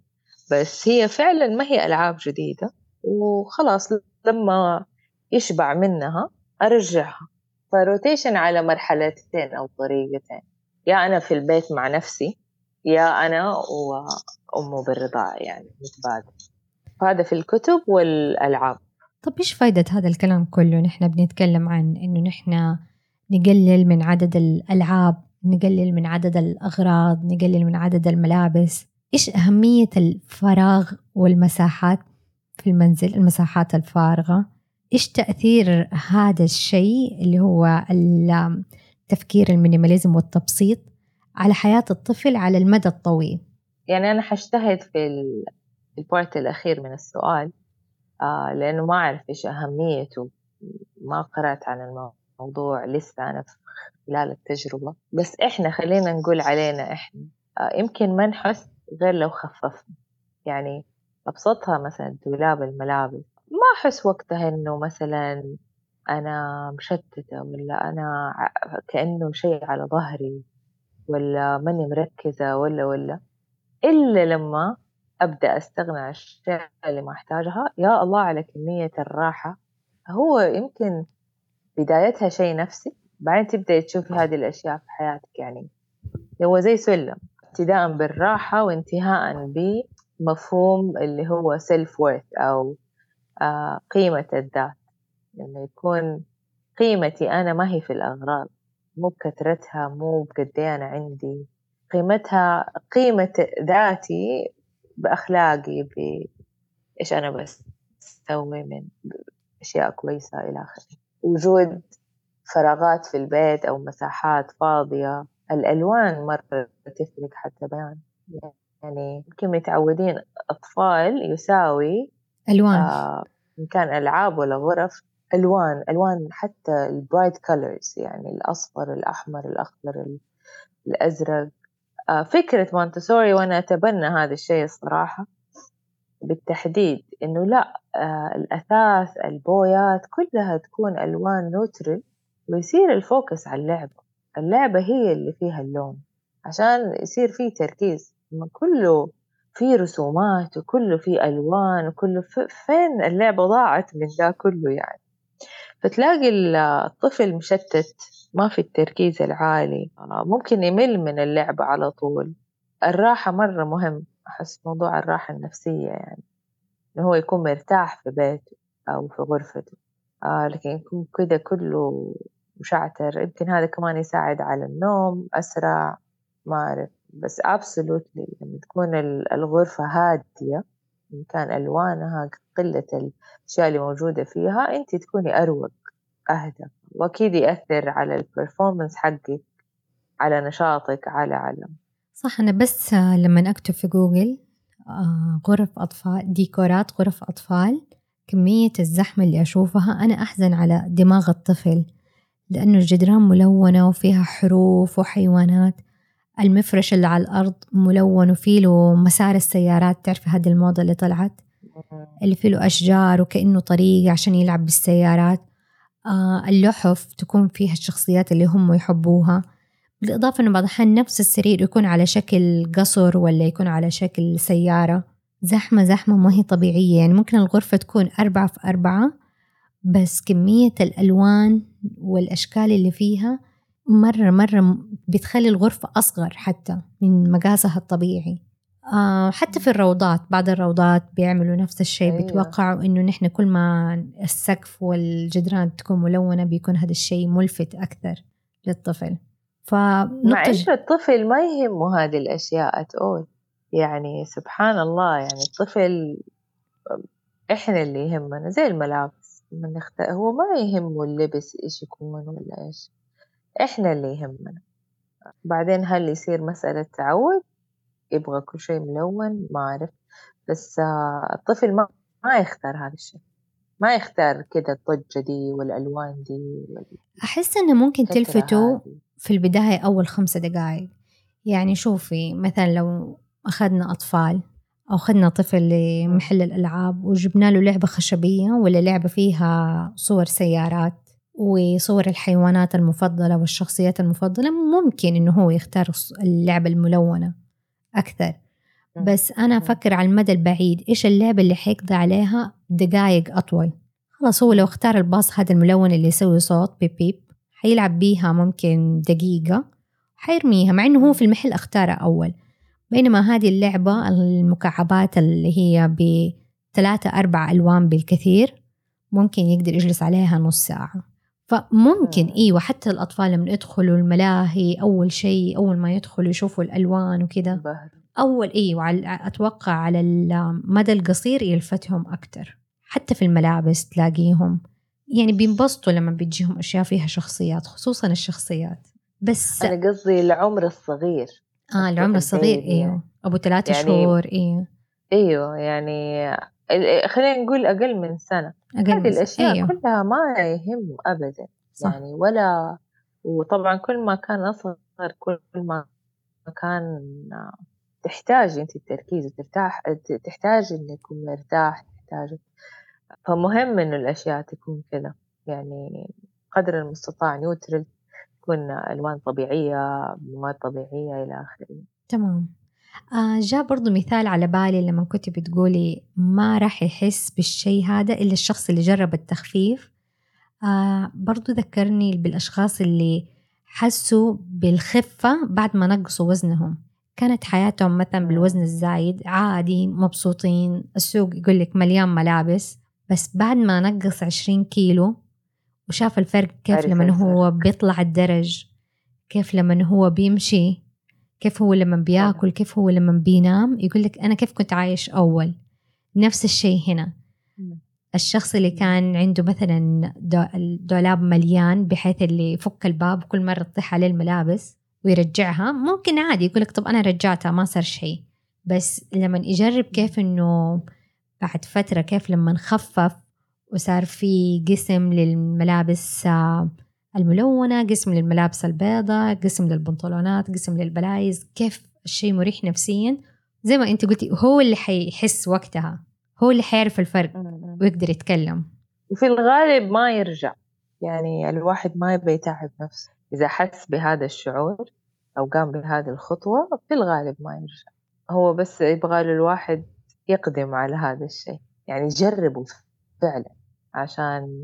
Speaker 2: بس هي فعلا ما هي ألعاب جديدة وخلاص لما يشبع منها أرجعها. فروتيشن على مرحلتين أو طريقتين. يا أنا في البيت مع نفسي يا أنا وأمه بالرضاعة يعني نتبادل فهذا في الكتب والألعاب.
Speaker 1: طب إيش فايدة هذا الكلام كله؟ نحن بنتكلم عن إنه نحن نقلل من عدد الألعاب نقلل من عدد الأغراض نقلل من عدد الملابس. إيش أهمية الفراغ والمساحات في المنزل المساحات الفارغة؟ إيش تأثير هذا الشيء اللي هو التفكير ال minimalism والتبسيط على حياة الطفل على المدى الطويل؟
Speaker 2: يعني أنا حجتهد في ال part الأخير من السؤال آه لأنه ما أعرف إيش أهميته ما قرأت عن الموضوع لسه أنا خلال التجربة. بس إحنا خلينا نقول علينا إحنا آه، يمكن ما نحس غير لو خففنا. يعني أبسطها مثلا دولاب الملابس. ما أحس وقتها إنه مثلا أنا مشتتة ولا أنا كأنه شيء على ظهري ولا ماني مركزة ولا ولا. إلا لما أبدأ أستغنى عن الأشياء اللي ما أحتاجها يا الله على كمية الراحة. هو يمكن بدايتها شيء نفسي بعدين تبدأ تشوفي هذه الأشياء في حياتك يعني. هو زي سلم ابتداء بالراحة وانتهاء بمفهوم اللي هو سيلف وورث أو قيمة الذات. لما يكون قيمتي أنا ما هي في الأغراض مو بكثرتها مو بقد إيه أنا عندي. قيمتها قيمة ذاتي بأخلاقي بإيش أنا بسوي من أشياء كويسة إلى آخره. وجود فراغات في البيت أو مساحات فاضية الألوان مرة تفرق حتى بيان. يعني يمكن متعودين أطفال يساوي
Speaker 1: ألوان. آه
Speaker 2: إن كان ألعاب ولا غرف ألوان ألوان حتى ال bright colors يعني الأصفر الأحمر الأخضر الأزرق. آه فكرة مونتسوري وأنا أتبنى هذا الشيء الصراحة بالتحديد إنه لا آه الأثاث البويات كلها تكون ألوان neutral ويصير ال focus على اللعبة. اللعبة هي اللي فيها اللون عشان يصير فيه تركيز. كله فيه رسومات وكله فيه ألوان وكله فين اللعبة ضاعت من ذا كله يعني. فتلاقي الطفل مشتت ما في التركيز العالي. ممكن يمل من اللعبة على طول. الراحة مرة مهم. أحس موضوع الراحة النفسية يعني. إنه هو يكون مرتاح في بيته أو في غرفته. آه لكن يكون كده كله مشعتر. يمكن هذا كمان يساعد على النوم أسرع. ما أعرف. بس absolutely لما تكون الغرفة هادية إن كان ألوانها قلة الأشياء اللي موجودة فيها أنت تكوني أروق أهدى وأكيد يأثر على البرفورمانس حقك على نشاطك على على
Speaker 1: صح أنا بس لما أكتب في جوجل آه، غرف أطفال ديكورات غرف أطفال كمية الزحمة اللي أشوفها أنا أحزن على دماغ الطفل لأنه الجدران ملونة وفيها حروف وحيوانات. المفرش اللي على الأرض ملون وفيه له مسار السيارات تعرفي هذه الموضة اللي طلعت؟ اللي فيه له أشجار وكأنه طريق عشان يلعب بالسيارات. آه اللحف تكون فيها الشخصيات اللي هم يحبوها. بالإضافة أنه بعض الأحيان نفس السرير يكون على شكل قصر ولا يكون على شكل سيارة. زحمة زحمة ما هي طبيعية. يعني ممكن الغرفة تكون أربعة في أربعة بس كمية الألوان والأشكال اللي فيها مرة مرة بتخلي الغرفة أصغر حتى من مقاسها الطبيعي. آه حتى في الروضات بعض الروضات بيعملوا نفس الشيء أيوة. بيتوقعوا إنه نحن كل ما السقف والجدران تكون ملونة بيكون هذا الشيء ملفت أكثر للطفل.
Speaker 2: مع إيش الطفل ما يهمه هذه الأشياء أتقول يعني سبحان الله يعني الطفل إحنا اللي يهمنا زي الملابس. من نخت... هو ما يهمه اللبس إيش يكون ولا إيش. إحنا اللي يهمنا. بعدين هل يصير مسألة تعود؟ يبغى كل شيء ملون ما أعرف. بس آه، الطفل ما ما يختار هذا الشيء. ما يختار كذا الضجة دي والألوان دي
Speaker 1: أحس إنه ممكن تلفتوا في البداية أول خمسة دقايق. يعني شوفي مثلا لو أخذنا أطفال أو أخذنا طفل لمحل الألعاب وجبنا له لعبة خشبية ولا لعبة فيها صور سيارات وصور الحيوانات المفضلة والشخصيات المفضلة ممكن إنه هو يختار اللعبة الملونة أكثر. بس أنا أفكر على المدى البعيد إيش اللعبة اللي حيقضي عليها؟ دقايق أطول. خلاص هو لو اختار الباص هذا الملون اللي يسوي صوت بيب بيب حيلعب بيها ممكن دقيقة حيرميها مع إنه هو في المحل اختارها أول. بينما هذه اللعبة المكعبات اللي هي بثلاثة أربع ألوان بالكثير ممكن يقدر يجلس عليها نص ساعة. فممكن أيوه حتى الأطفال لما يدخلوا الملاهي أول شيء أول ما يدخلوا يشوفوا الألوان وكذا أول أيوه أتوقع على المدى القصير يلفتهم أكثر حتى في الملابس تلاقيهم يعني بينبسطوا لما بيجيهم أشياء فيها شخصيات خصوصا الشخصيات. بس
Speaker 2: أنا قصدي العمر الصغير.
Speaker 1: آه العمر الصغير أيوه أبو ثلاثة يعني شهور أيوه
Speaker 2: إيوه يعني خلينا نقول أقل من سنة أقل هذه الأشياء أيوه. كلها ما يهم أبدا صح. يعني ولا وطبعا كل ما كان أصغر كل ما كان تحتاج أنت التركيز وترتاح تحتاج إنك تكون مرتاح تحتاج فمهم إنه الأشياء تكون كذا يعني قدر المستطاع نيوترل تكون ألوان طبيعية مواد طبيعية إلى آخره
Speaker 1: تمام آه جاء برضو مثال على بالي لما كنت بتقولي ما راح يحس بالشيء هذا إلا الشخص اللي جرب التخفيف. آه برضو ذكرني بالأشخاص اللي حسوا بالخفة بعد ما نقصوا وزنهم. كانت حياتهم مثلا بالوزن الزايد عادي مبسوطين السوق يقول لك مليان ملابس بس بعد ما نقص عشرين كيلو وشاف الفرق كيف لما هو بيطلع الدرج كيف لما هو بيمشي كيف هو لما بياكل كيف هو لما بينام يقول لك أنا كيف كنت عايش أول. نفس الشيء هنا. الشخص اللي كان عنده مثلا الدولاب مليان بحيث اللي يفك الباب كل مرة تطيح عليه الملابس ويرجعها ممكن عادي يقول لك طب أنا رجعتها ما صار شيء. بس لما يجرب كيف إنه بعد فترة كيف لما نخفف وصار في قسم للملابس آه، الملونة قسم للملابس البيضاء قسم للبنطلونات قسم للبلايز. كيف الشيء مريح نفسيا؟ زي ما أنت قلتي هو اللي حيحس وقتها. هو اللي حيعرف الفرق ويقدر يتكلم.
Speaker 2: وفي الغالب ما يرجع. يعني الواحد ما يبغى يتعب نفسه. إذا حس بهذا الشعور أو قام بهذه الخطوة في الغالب ما يرجع. هو بس يبغى الواحد يقدم على هذا الشيء. يعني يجربه فعلا عشان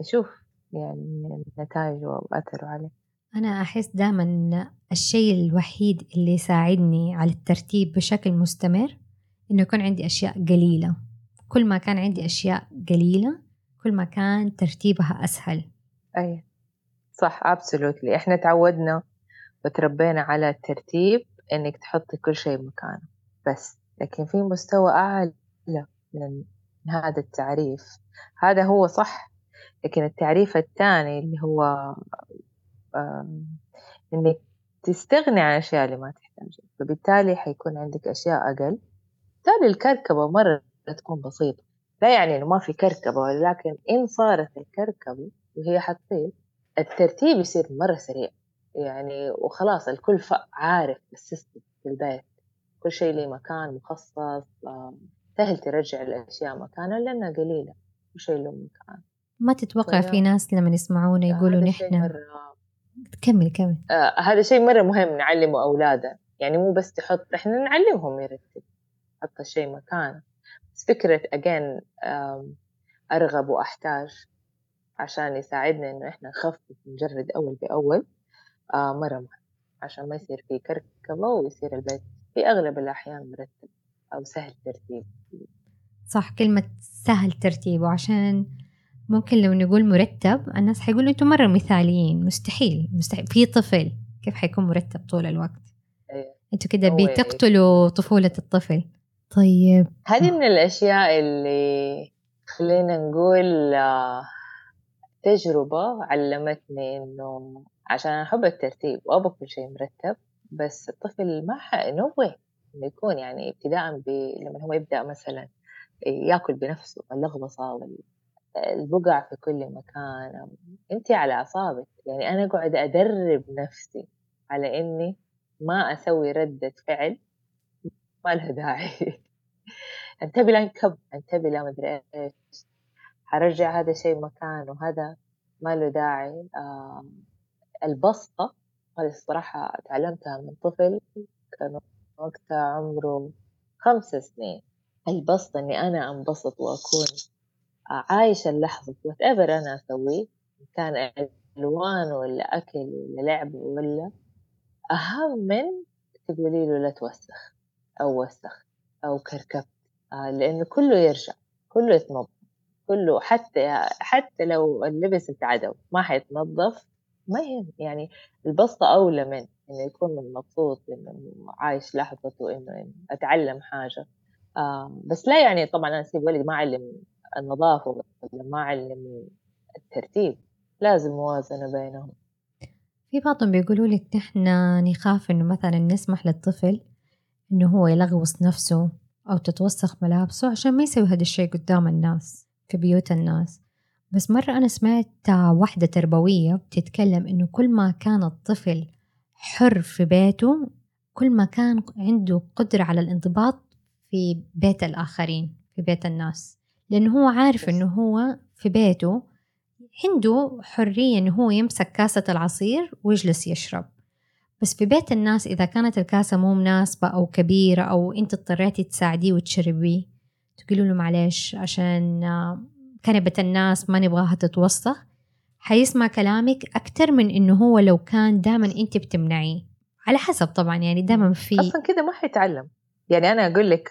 Speaker 2: يشوف يعني النتائج وأثره عليه.
Speaker 1: أنا أحس دائما الشيء الوحيد اللي يساعدني على الترتيب بشكل مستمر إنه يكون عندي أشياء قليلة. كل ما كان عندي أشياء قليلة كل ما كان ترتيبها أسهل.
Speaker 2: أي صح absolutely. إحنا تعودنا وتربينا على الترتيب إنك تحطي كل شيء مكانه بس لكن في مستوى أعلى من هذا التعريف. هذا هو صح. لكن التعريف الثاني اللي هو إنك تستغني عن الأشياء اللي ما تحتاجها. فبالتالي حيكون عندك أشياء أقل. بالتالي الكركبة مرة تكون بسيطة. لا يعني إنه ما في كركبة ولكن إن صارت الكركبة وهي حتصير الترتيب يصير مرة سريع. يعني وخلاص الكل عارف السيستم في البيت. كل شيء له مكان مخصص سهل ترجع الأشياء مكانها لأنها قليلة. كل شيء له مكان.
Speaker 1: ما تتوقع في ناس لما يسمعونا يقولوا نحن. كمل كمل.
Speaker 2: آه هذا شيء مرة مهم نعلمه أولادنا يعني مو بس تحط إحنا نعلمهم يرتب حط الشيء مكانه بس فكرة أجين أرغب وأحتاج عشان يساعدنا إنه إحنا نخفف نجرد أول بأول آه مرة مهم. عشان ما يصير في كركبة ويصير البيت في أغلب الأحيان مرتب أو سهل ترتيب.
Speaker 1: صح كلمة سهل ترتيبه عشان ممكن لو نقول مرتب الناس حيقولوا أنتم مرة مثاليين. مستحيل مستحيل. في طفل كيف حيكون مرتب طول الوقت؟ أيه. إنتوا كده بتقتلوا طفولة الطفل. طيب.
Speaker 2: هذه من الأشياء اللي خلينا نقول آه، تجربة علمتني إنه عشان أحب الترتيب وأبغى كل شيء مرتب بس الطفل ما نو إنه يكون يعني ابتداء ب... لما هو يبدأ مثلا ياكل بنفسه اللغبصة والبقع في كل مكان. انت على أعصابك. يعني أنا قاعد أدرب نفسي على إني ما أسوي ردة فعل ما لها داعي. أنتبه لا انكب أنتبه لا مدري إيش. حرجع هذا الشيء مكانه هذا ما له داعي. آه البسطة هذه الصراحة تعلمتها من طفل كان وقتها عمره خمس سنين. البسط إني أنا أنبسط وأكون عايشة اللحظة. وات ايفر أنا أسويه كان ألوان ولا أكل ولا لعب ولا أهم من تقولي له لا توسخ أو وسخ أو كركبت. آه لأنه كله يرجع كله يتنظف كله حتى حتى لو اللبس اتعدوا ما حيتنظف ما يهم يعني البسطة أولى من إنه يكون مبسوط إنه عايش لحظته إنه أتعلم حاجة. آه بس لا يعني طبعا أنا أسيب ولدي ما أعلم النظافة ما أعلم الترتيب. لازم موازنة بينهم.
Speaker 1: في بعضهم بيقولوا لك نحن نخاف إنه مثلا نسمح للطفل إنه هو يلغوص نفسه أو تتوسخ ملابسه عشان ما يسوي هذا الشيء قدام الناس في بيوت الناس. بس مرة أنا سمعت واحدة تربوية بتتكلم إنه كل ما كان الطفل حر في بيته كل ما كان عنده قدرة على الانضباط في بيت الآخرين في بيت الناس. لأنه هو عارف إنه هو في بيته عنده حرية إنه هو يمسك كاسة العصير ويجلس يشرب. بس في بيت الناس إذا كانت الكاسة مو مناسبة أو كبيرة أو أنت اضطريتي تساعديه وتشربيه تقولوا له معلش عشان كنبة الناس ما نبغاها تتوسخ حيسمع كلامك أكتر من إنه هو لو كان دائما أنت بتمنعيه. على حسب طبعا يعني دائما في
Speaker 2: أصلا كده ما حيتعلم. يعني أنا أقول لك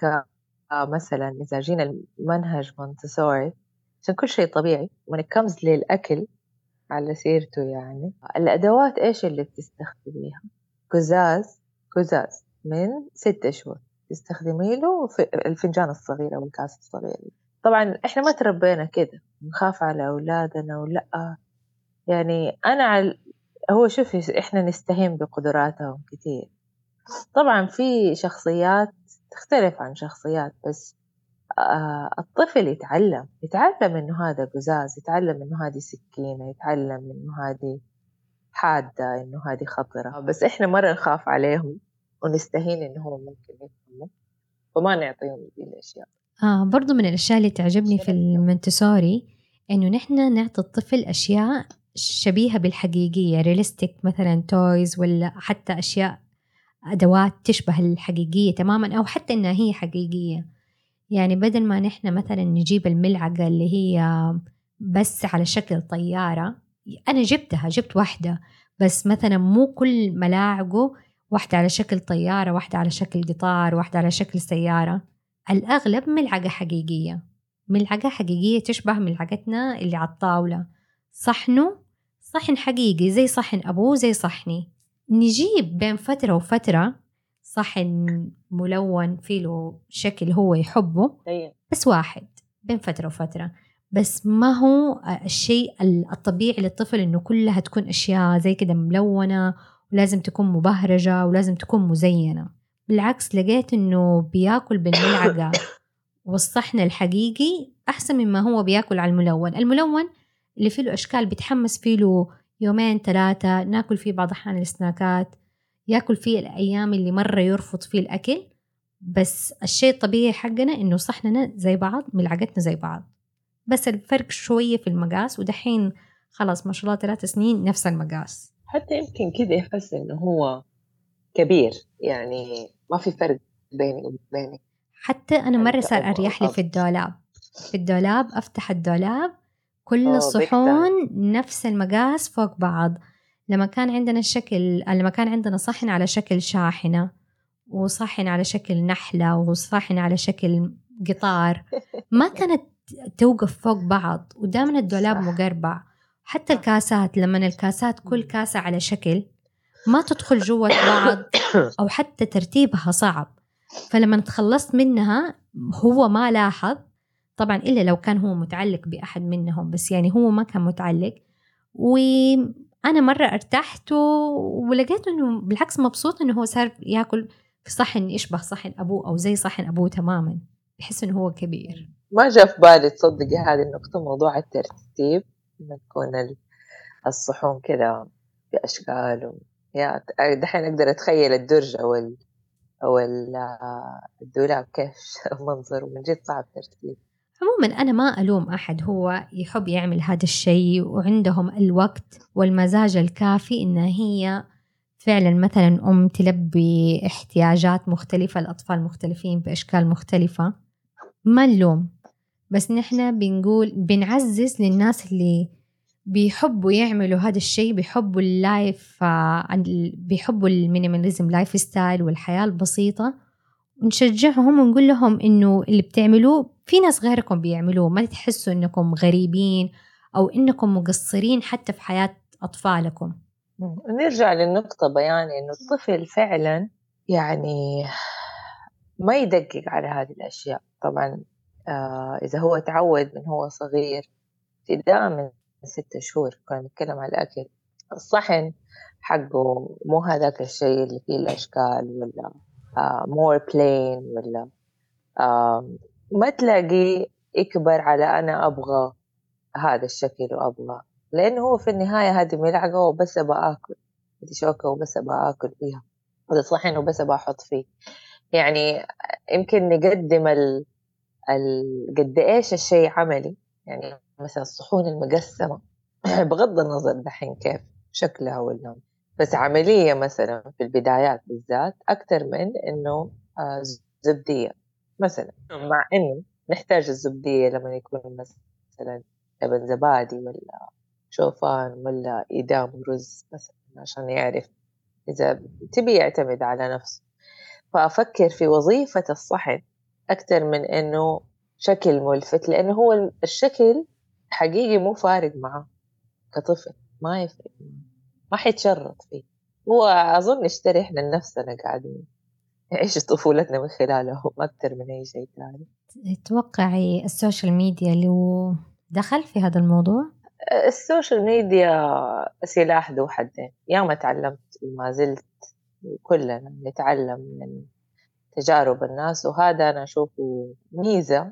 Speaker 2: مثلا إذا جينا المنهج مونتسوري عشان كل شيء طبيعي when it comes للأكل على سيرته يعني الأدوات إيش اللي بتستخدميها؟ قزاز قزاز من ستة شهور تستخدمي له الفنجان الصغير أو الكاس الصغير. طبعا إحنا ما تربينا كده نخاف على أولادنا ولا يعني أنا على هو شوفي إحنا نستهين بقدراتهم كتير. طبعا في شخصيات تختلف عن شخصيات بس آه الطفل يتعلم يتعلم إنه هذا قزاز يتعلم إنه هذه سكينة يتعلم إنه هذه حادة إنه هذه خطرة. بس إحنا مرة نخاف عليهم ونستهين إنه هو ممكن يفهموا وما نعطيهم دي الأشياء.
Speaker 1: آه برضو من الأشياء اللي تعجبني في المنتسوري إنه نحن نعطي الطفل أشياء شبيهة بالحقيقية realistic مثلا toys ولا حتى أشياء أدوات تشبه الحقيقية تماما أو حتى إنها هي حقيقية. يعني بدل ما نحن مثلا نجيب الملعقة اللي هي بس على شكل طيارة أنا جبتها جبت واحدة بس مثلا مو كل ملاعقه واحدة على شكل طيارة واحدة على شكل قطار واحدة على شكل سيارة. الأغلب ملعقة حقيقية. ملعقة حقيقية تشبه ملعقتنا اللي على الطاولة. صحنه؟ صحن حقيقي زي صحن أبوه زي صحني. نجيب بين فترة وفترة صحن ملون فيه له شكل هو يحبه
Speaker 2: أيوة.
Speaker 1: بس واحد بين فترة وفترة. بس ما هو الشيء الطبيعي للطفل إنه كلها تكون أشياء زي كده ملونة ولازم تكون مبهرجة ولازم تكون مزينة. بالعكس لقيت إنه بياكل بالملعقة والصحن الحقيقي أحسن مما هو بياكل على الملون. الملون اللي فيه له أشكال بيتحمس فيه له يومين ثلاثة ناكل فيه بعض الاحيان السناكات ياكل فيه الأيام اللي مرة يرفض فيه الأكل بس الشيء الطبيعي حقنا إنه صحننا زي بعض ملعقتنا زي بعض. بس الفرق شوية في المقاس ودحين خلاص ما شاء الله ثلاث سنين نفس المقاس.
Speaker 2: حتى يمكن كده يحس إنه هو كبير يعني ما في فرق بيني وبينك
Speaker 1: حتى أنا مرة صار أريح لي في الدولاب. في الدولاب أفتح الدولاب كل الصحون نفس المقاس فوق بعض. لما كان عندنا الشكل لما كان عندنا صحن على شكل شاحنة وصحن على شكل نحلة وصحن على شكل قطار ما كانت توقف فوق بعض ودائما الدولاب مقربع. حتى الكاسات لما الكاسات كل كاسة على شكل ما تدخل جوة بعض أو حتى ترتيبها صعب. فلما تخلصت منها هو ما لاحظ طبعا إلا لو كان هو متعلق بأحد منهم بس يعني هو ما كان متعلق. وأنا مرة ارتحت ولقيت إنه بالعكس مبسوط إنه هو صار يأكل في صحن يشبه صحن أبوه أو زي صحن أبوه تماما بحس إنه هو كبير.
Speaker 2: ما جاء في بالي تصدقي هذه النقطة موضوع الترتيب إنه تكون الصحون كذا بأشكال و... يا دحين أقدر أتخيل الدرج أو ال... أو الدولاب كيف منظر من جد صعب ترتيب.
Speaker 1: عموما أنا ما ألوم أحد هو يحب يعمل هذا الشيء وعندهم الوقت والمزاج الكافي إن هي فعلا مثلا أم تلبي احتياجات مختلفة لأطفال مختلفين بأشكال مختلفة. ما نلوم. بس نحن بنقول بنعزز للناس اللي بيحبوا يعملوا هذا الشيء بيحبوا ال life آه، بيحبوا ال minimalism lifestyle والحياة البسيطة. نشجعهم ونقول لهم إنه اللي بتعملوه في ناس غيركم بيعملوه ما تحسوا إنكم غريبين أو إنكم مقصرين حتى في حياة أطفالكم.
Speaker 2: نرجع للنقطة بيان إنه الطفل فعلا يعني ما يدقق على هذه الأشياء. طبعا آه إذا هو تعود من هو صغير ابتداء من ستة شهور كنا نتكلم على الأكل الصحن حقه مو هذاك الشيء اللي فيه الأشكال ولا مور uh, بلين ولا ما تلاقي يكبر على أنا أبغى هذا الشكل وأبغى. لأنه هو في النهاية هذه ملعقة وبس أبغى آكل. هذه شوكة وبس أبغى آكل فيها. هذا صحن وبس أبغى أحط فيه. يعني يمكن نقدم ال... ال... قد إيش الشيء عملي. يعني مثلا الصحون المقسمة. بغض النظر دحين كيف شكلها ولا بس عملية مثلا في البدايات بالذات أكثر من إنه آه، زبدية مثلا. مع إنه نحتاج الزبدية لما يكون مثلا لبن زبادي ولا شوفان ولا إدام رز مثلا عشان يعرف إذا تبي يعتمد على نفسه. فأفكر في وظيفة الصحن أكثر من إنه شكل ملفت لأنه هو الشكل حقيقي مو فارق معه كطفل ما يفرق ما حيتشرط فيه. هو أظن نشتري إحنا لنفسنا قاعدين. نعيش طفولتنا من خلاله أكثر من أي شيء ثاني.
Speaker 1: تتوقعي ال social media له دخل في هذا الموضوع؟
Speaker 2: ال social media سلاح ذو حدين. يا ما تعلمت وما زلت كلنا نتعلم من تجارب الناس وهذا أنا أشوفه ميزة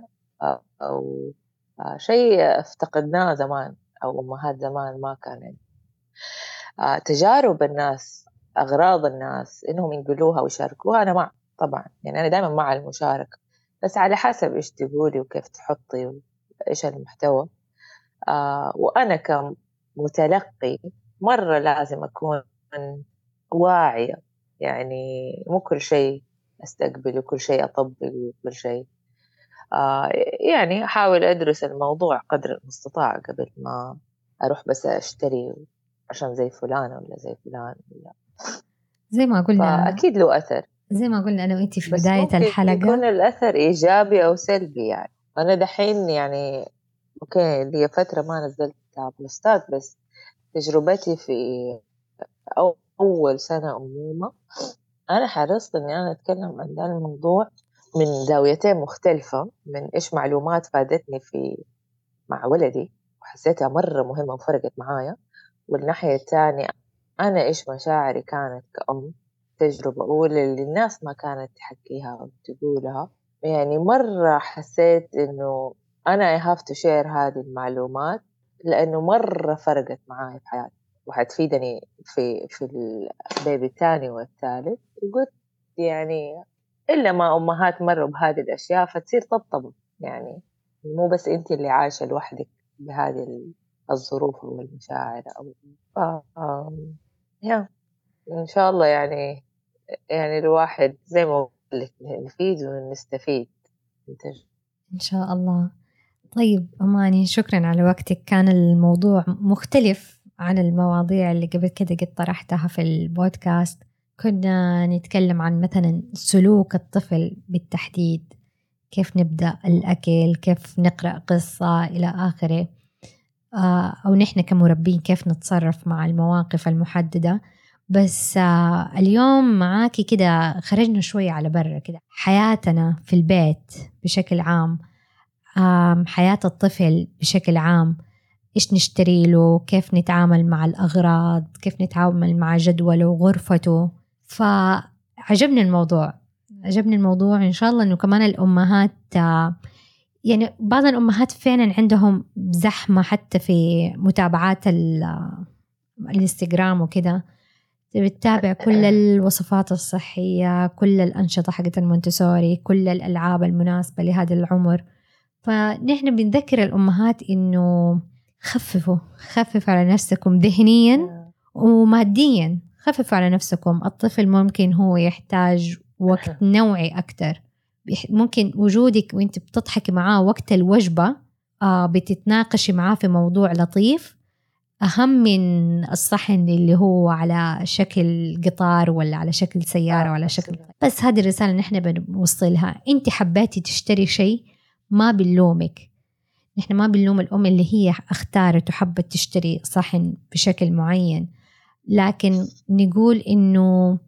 Speaker 2: أو شيء افتقدناه زمان أو أمهات زمان ما كان آه، تجارب الناس أغراض الناس إنهم ينقلوها ويشاركوها. أنا مع طبعا يعني أنا دائما مع المشاركة. بس على حسب إيش تقولي وكيف تحطي وإيش المحتوى. آه وأنا كمتلقي مرة لازم أكون واعية. يعني مو كل شيء أستقبل وكل شيء أطبق وكل شيء. آه يعني أحاول أدرس الموضوع قدر المستطاع قبل ما أروح بس أشتري عشان زي فلانة ولا زي فلان ولا
Speaker 1: زي ما قلنا
Speaker 2: أكيد له أثر.
Speaker 1: زي ما قلنا أنا وأنتي في بداية الحلقة.
Speaker 2: يكون الأثر إيجابي أو سلبي يعني. أنا دحين يعني okay لي فترة ما نزلت بوستات بس تجربتي في أول سنة أمومة أنا حرصت إني أنا أتكلم عن ذا الموضوع من زاويتين مختلفة من إيش معلومات فادتني في مع ولدي وحسيتها مرة مهمة وفرقت معايا. والناحية الثانية أنا إيش مشاعري كانت كأم؟ تجربة أولى اللي الناس ما كانت تحكيها أو تقولها. يعني مرة حسيت إنه أنا I have to share هذه المعلومات لأنه مرة فرقت معاي في حياتي. وحتفيدني في في البيبي الثاني والثالث وقلت يعني إلا ما أمهات مروا بهذه الأشياء فتصير طبطبة. يعني مو بس أنت اللي عايشة لوحدك بهذه الظروف والمشاعر أو ف... يا إن شاء الله يعني يعني الواحد زي ما قلت نفيد ونستفيد.
Speaker 1: إن شاء الله. طيب أماني شكرا على وقتك. كان الموضوع مختلف عن المواضيع اللي قبل كده قد طرحتها في البودكاست. كنا نتكلم عن مثلا سلوك الطفل بالتحديد. كيف نبدأ الأكل كيف نقرأ قصة إلى آخره. آه، أو نحن كمربين كيف نتصرف مع المواقف المحددة. بس آه، اليوم معاكي كده خرجنا شوية على برا كده. حياتنا في البيت بشكل عام حياة الطفل بشكل عام إيش نشتري له؟ كيف نتعامل مع الأغراض؟ كيف نتعامل مع جدوله وغرفته؟ فعجبني الموضوع. عجبني الموضوع إن شاء الله إنه كمان الأمهات يعني بعض الأمهات فعلا عندهم زحمة حتى في متابعات الإنستغرام وكذا بتتابع كل الوصفات الصحية كل الأنشطة حقت المونتسوري كل الألعاب المناسبة لهذا العمر. فنحن بنذكر الأمهات إنه خففوا خففوا على نفسكم ذهنيا وماديا. خففوا على نفسكم. الطفل ممكن هو يحتاج وقت نوعي أكتر. ممكن وجودك وانت بتضحكي معاه وقت الوجبة آه بتتناقشي معاه في موضوع لطيف. أهم من الصحن اللي هو على شكل قطار ولا على شكل سيارة ولا شكل بس هذه الرسالة نحن بنوصلها أنت حبيتي تشتري شيء ما بنلومك. نحن ما بنلوم الأم اللي هي اختارت وحبت تشتري صحن بشكل معين. لكن نقول إنه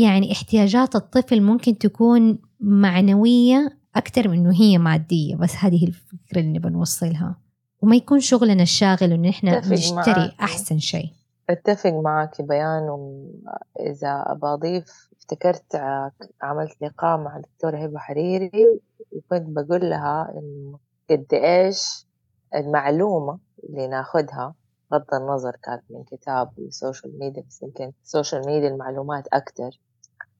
Speaker 1: يعني احتياجات الطفل ممكن تكون معنوية أكثر من إنه هي مادية بس هذه الفكرة اللي بنوصلها. وما يكون شغلنا الشاغل إنه إحنا نشتري أحسن شيء.
Speaker 2: أتفق معك بيان إذا أضيف افتكرت عملت لقاء مع الدكتورة هبة حريري وكنت بقول لها إنه قد إيش المعلومة اللي ناخدها بغض النظر كانت من كتاب وال social media بس يمكن ال social media المعلومات أكتر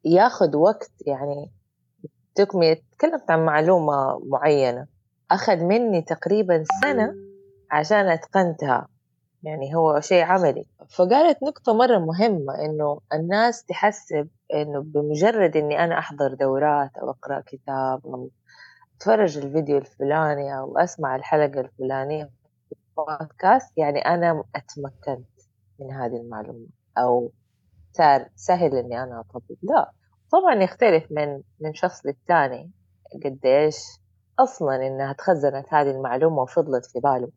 Speaker 2: ياخد وقت يعني تكمي تكلمت عن معلومة معينة. أخذ مني تقريبا سنة عشان أتقنتها. يعني هو شيء عملي. فقالت نقطة مرة مهمة إنه الناس تحسب إنه بمجرد إني أنا أحضر دورات أو أقرأ كتاب أو أتفرج الفيديو الفلاني أو أسمع الحلقة الفلانية في البودكاست يعني أنا أتمكنت من هذه المعلومة. أو صار سهل إني أنا أطبق. لا. طبعا يختلف من من شخص للتاني قديش أصلا إنها تخزنت هذه المعلومة وفضلت في باله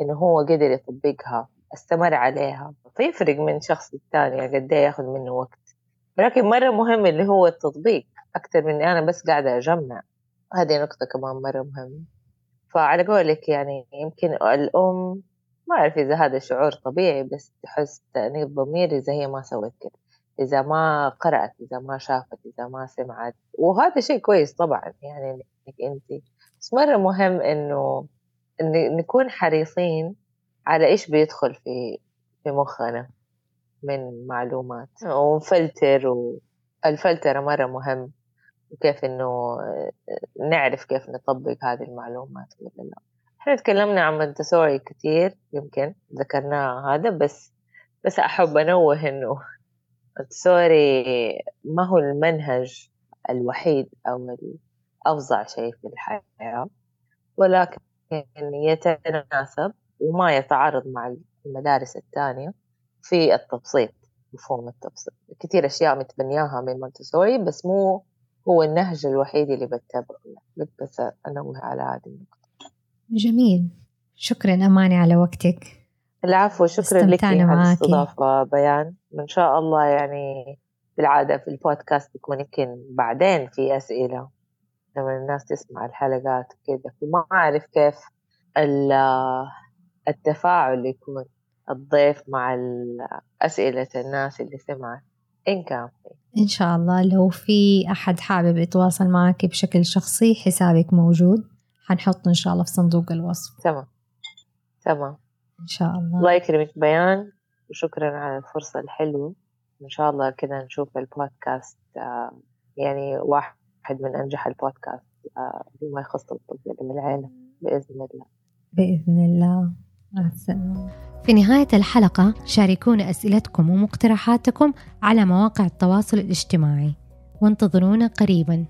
Speaker 2: إنه هو قدر يطبقها استمر عليها. فيفرق من شخص للتاني قد إيه يأخذ منه وقت. ولكن مرة مهم اللي هو التطبيق أكثر من أنا بس قاعدة أجمع. هذه نقطة كمان مرة مهمة. فعلى قولك يعني يمكن الأم ما أعرف إذا هذا شعور طبيعي بس تحس تأنيب ضمير إذا هي ما سوت كده. إذا ما قرأت إذا ما شافت إذا ما سمعت. وهذا شيء كويس طبعا يعني إنك أنت بس مرة مهم إنه إن نكون حريصين على إيش بيدخل في في مخنا من معلومات. ونفلتر والفلترة مرة مهم وكيف إنه نعرف كيف نطبق هذه المعلومات ولا لا إحنا تكلمنا عن منتسوري كتير يمكن ذكرناه هذا بس بس أحب أنوه إنه منتسوري ما هو المنهج الوحيد أو الأفظع شيء في الحياة ولكن يتناسب وما يتعارض مع المدارس الثانية في التبسيط مفهوم التبسيط. كثير أشياء متبنياها من مونتسوري بس مو هو النهج الوحيد اللي بتبعه. بس أنوه على هذه النقطة.
Speaker 1: جميل. شكرا أماني على وقتك.
Speaker 2: العفو شكرا لك على الاستضافة بيان. إن شاء الله يعني بالعادة في البودكاست يكون يمكن بعدين في أسئلة. لما الناس تسمع الحلقات وكذا. فما أعرف كيف التفاعل يكون الضيف مع أسئلة الناس اللي سمعت. إن كان
Speaker 1: إن شاء الله لو في أحد حابب يتواصل معك بشكل شخصي حسابك موجود. حنحط إن شاء الله في صندوق الوصف.
Speaker 2: تمام. تمام.
Speaker 1: إن شاء الله.
Speaker 2: الله يكرمك بيان. وشكرا على الفرصة الحلوة. إن شاء الله كذا نشوف البودكاست آه، يعني واحد من أنجح البودكاست بما يخص الطب العيلة بإذن الله.
Speaker 1: بإذن الله. في نهاية الحلقة شاركونا أسئلتكم ومقترحاتكم على مواقع التواصل الاجتماعي. وانتظرونا قريباً.